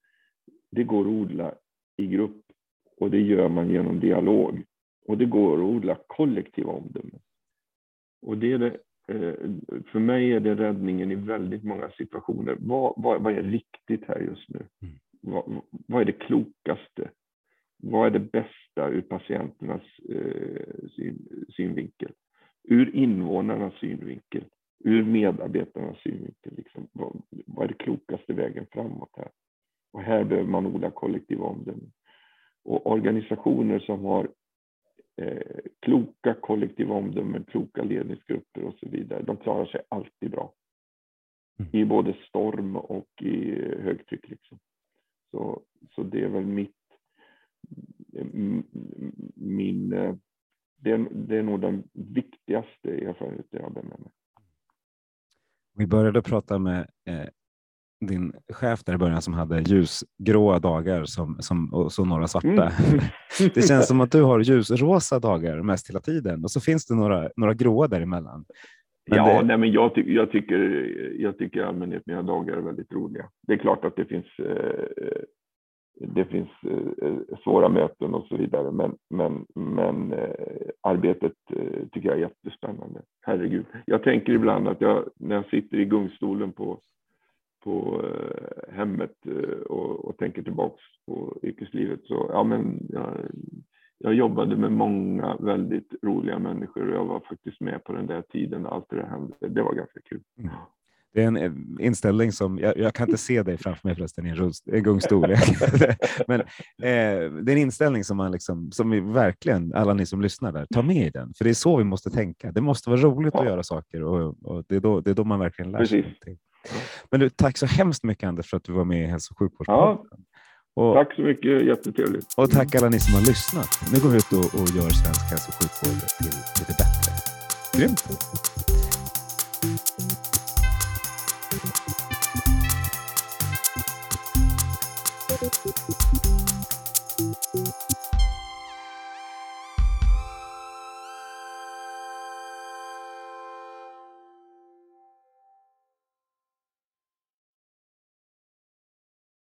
det går att odla i grupp och det gör man genom dialog. Och det går att odla kollektiva omdömen. Och det är det, eh, för mig är det räddningen i väldigt många situationer. Vad, vad, vad är riktigt här just nu? Mm. Vad, vad, är det klokaste? Vad är det bästa ur patienternas eh, syn, synvinkel? Ur invånarnas synvinkel? Ur medarbetarnas synvinkel? Liksom, vad, vad är det klokaste vägen framåt här? Och här behöver man odla kollektiva omdömen. Och organisationer som har eh, kloka kollektiva omdömen, kloka ledningsgrupper och så vidare, de klarar sig alltid bra. Mm. I både storm och i högtryck. Liksom. Så, så det är väl mitt, min, eh, det är, det är nog den viktigaste erfarenheten jag har med mig. Vi började prata med eh, din chef där i början som hade ljusgråa dagar som, som, och så några svarta. Mm. [LAUGHS] det känns som att du har ljusrosa dagar mest hela tiden och så finns det några, några gråa däremellan. Men ja, det... nej, men jag, ty jag, tycker, jag tycker i allmänhet mina dagar är väldigt roliga. Det är klart att det finns, eh, det finns eh, svåra möten och så vidare, men, men, men eh, arbetet eh, tycker jag är jättespännande. Herregud. Jag tänker ibland att jag, när jag sitter i gungstolen på på eh, hemmet eh, och, och tänker tillbaks på yrkeslivet så ja, men jag, jag jobbade med många väldigt roliga människor och jag var faktiskt med på den där tiden när allt det där hände. Det var ganska kul. Mm. Det är en eh, inställning som, jag, jag, kan inte se dig framför mig förresten i en, rullst, en gungstol, [LAUGHS] men eh, det är en inställning som man liksom, som vi verkligen, alla ni som lyssnar där, tar med i den. För det är så vi måste tänka. Det måste vara roligt ja. att göra saker och, och, det, är då, det är då man verkligen lär sig någonting. Men du, tack så hemskt mycket Anders för att du var med i Hälso och sjukvårdspodden. Ja. Och, tack så mycket, jättetrevligt. Och tack alla ni som har lyssnat. Nu går vi ut och, och gör svensk hälso och sjukvård till lite bättre. Grymt!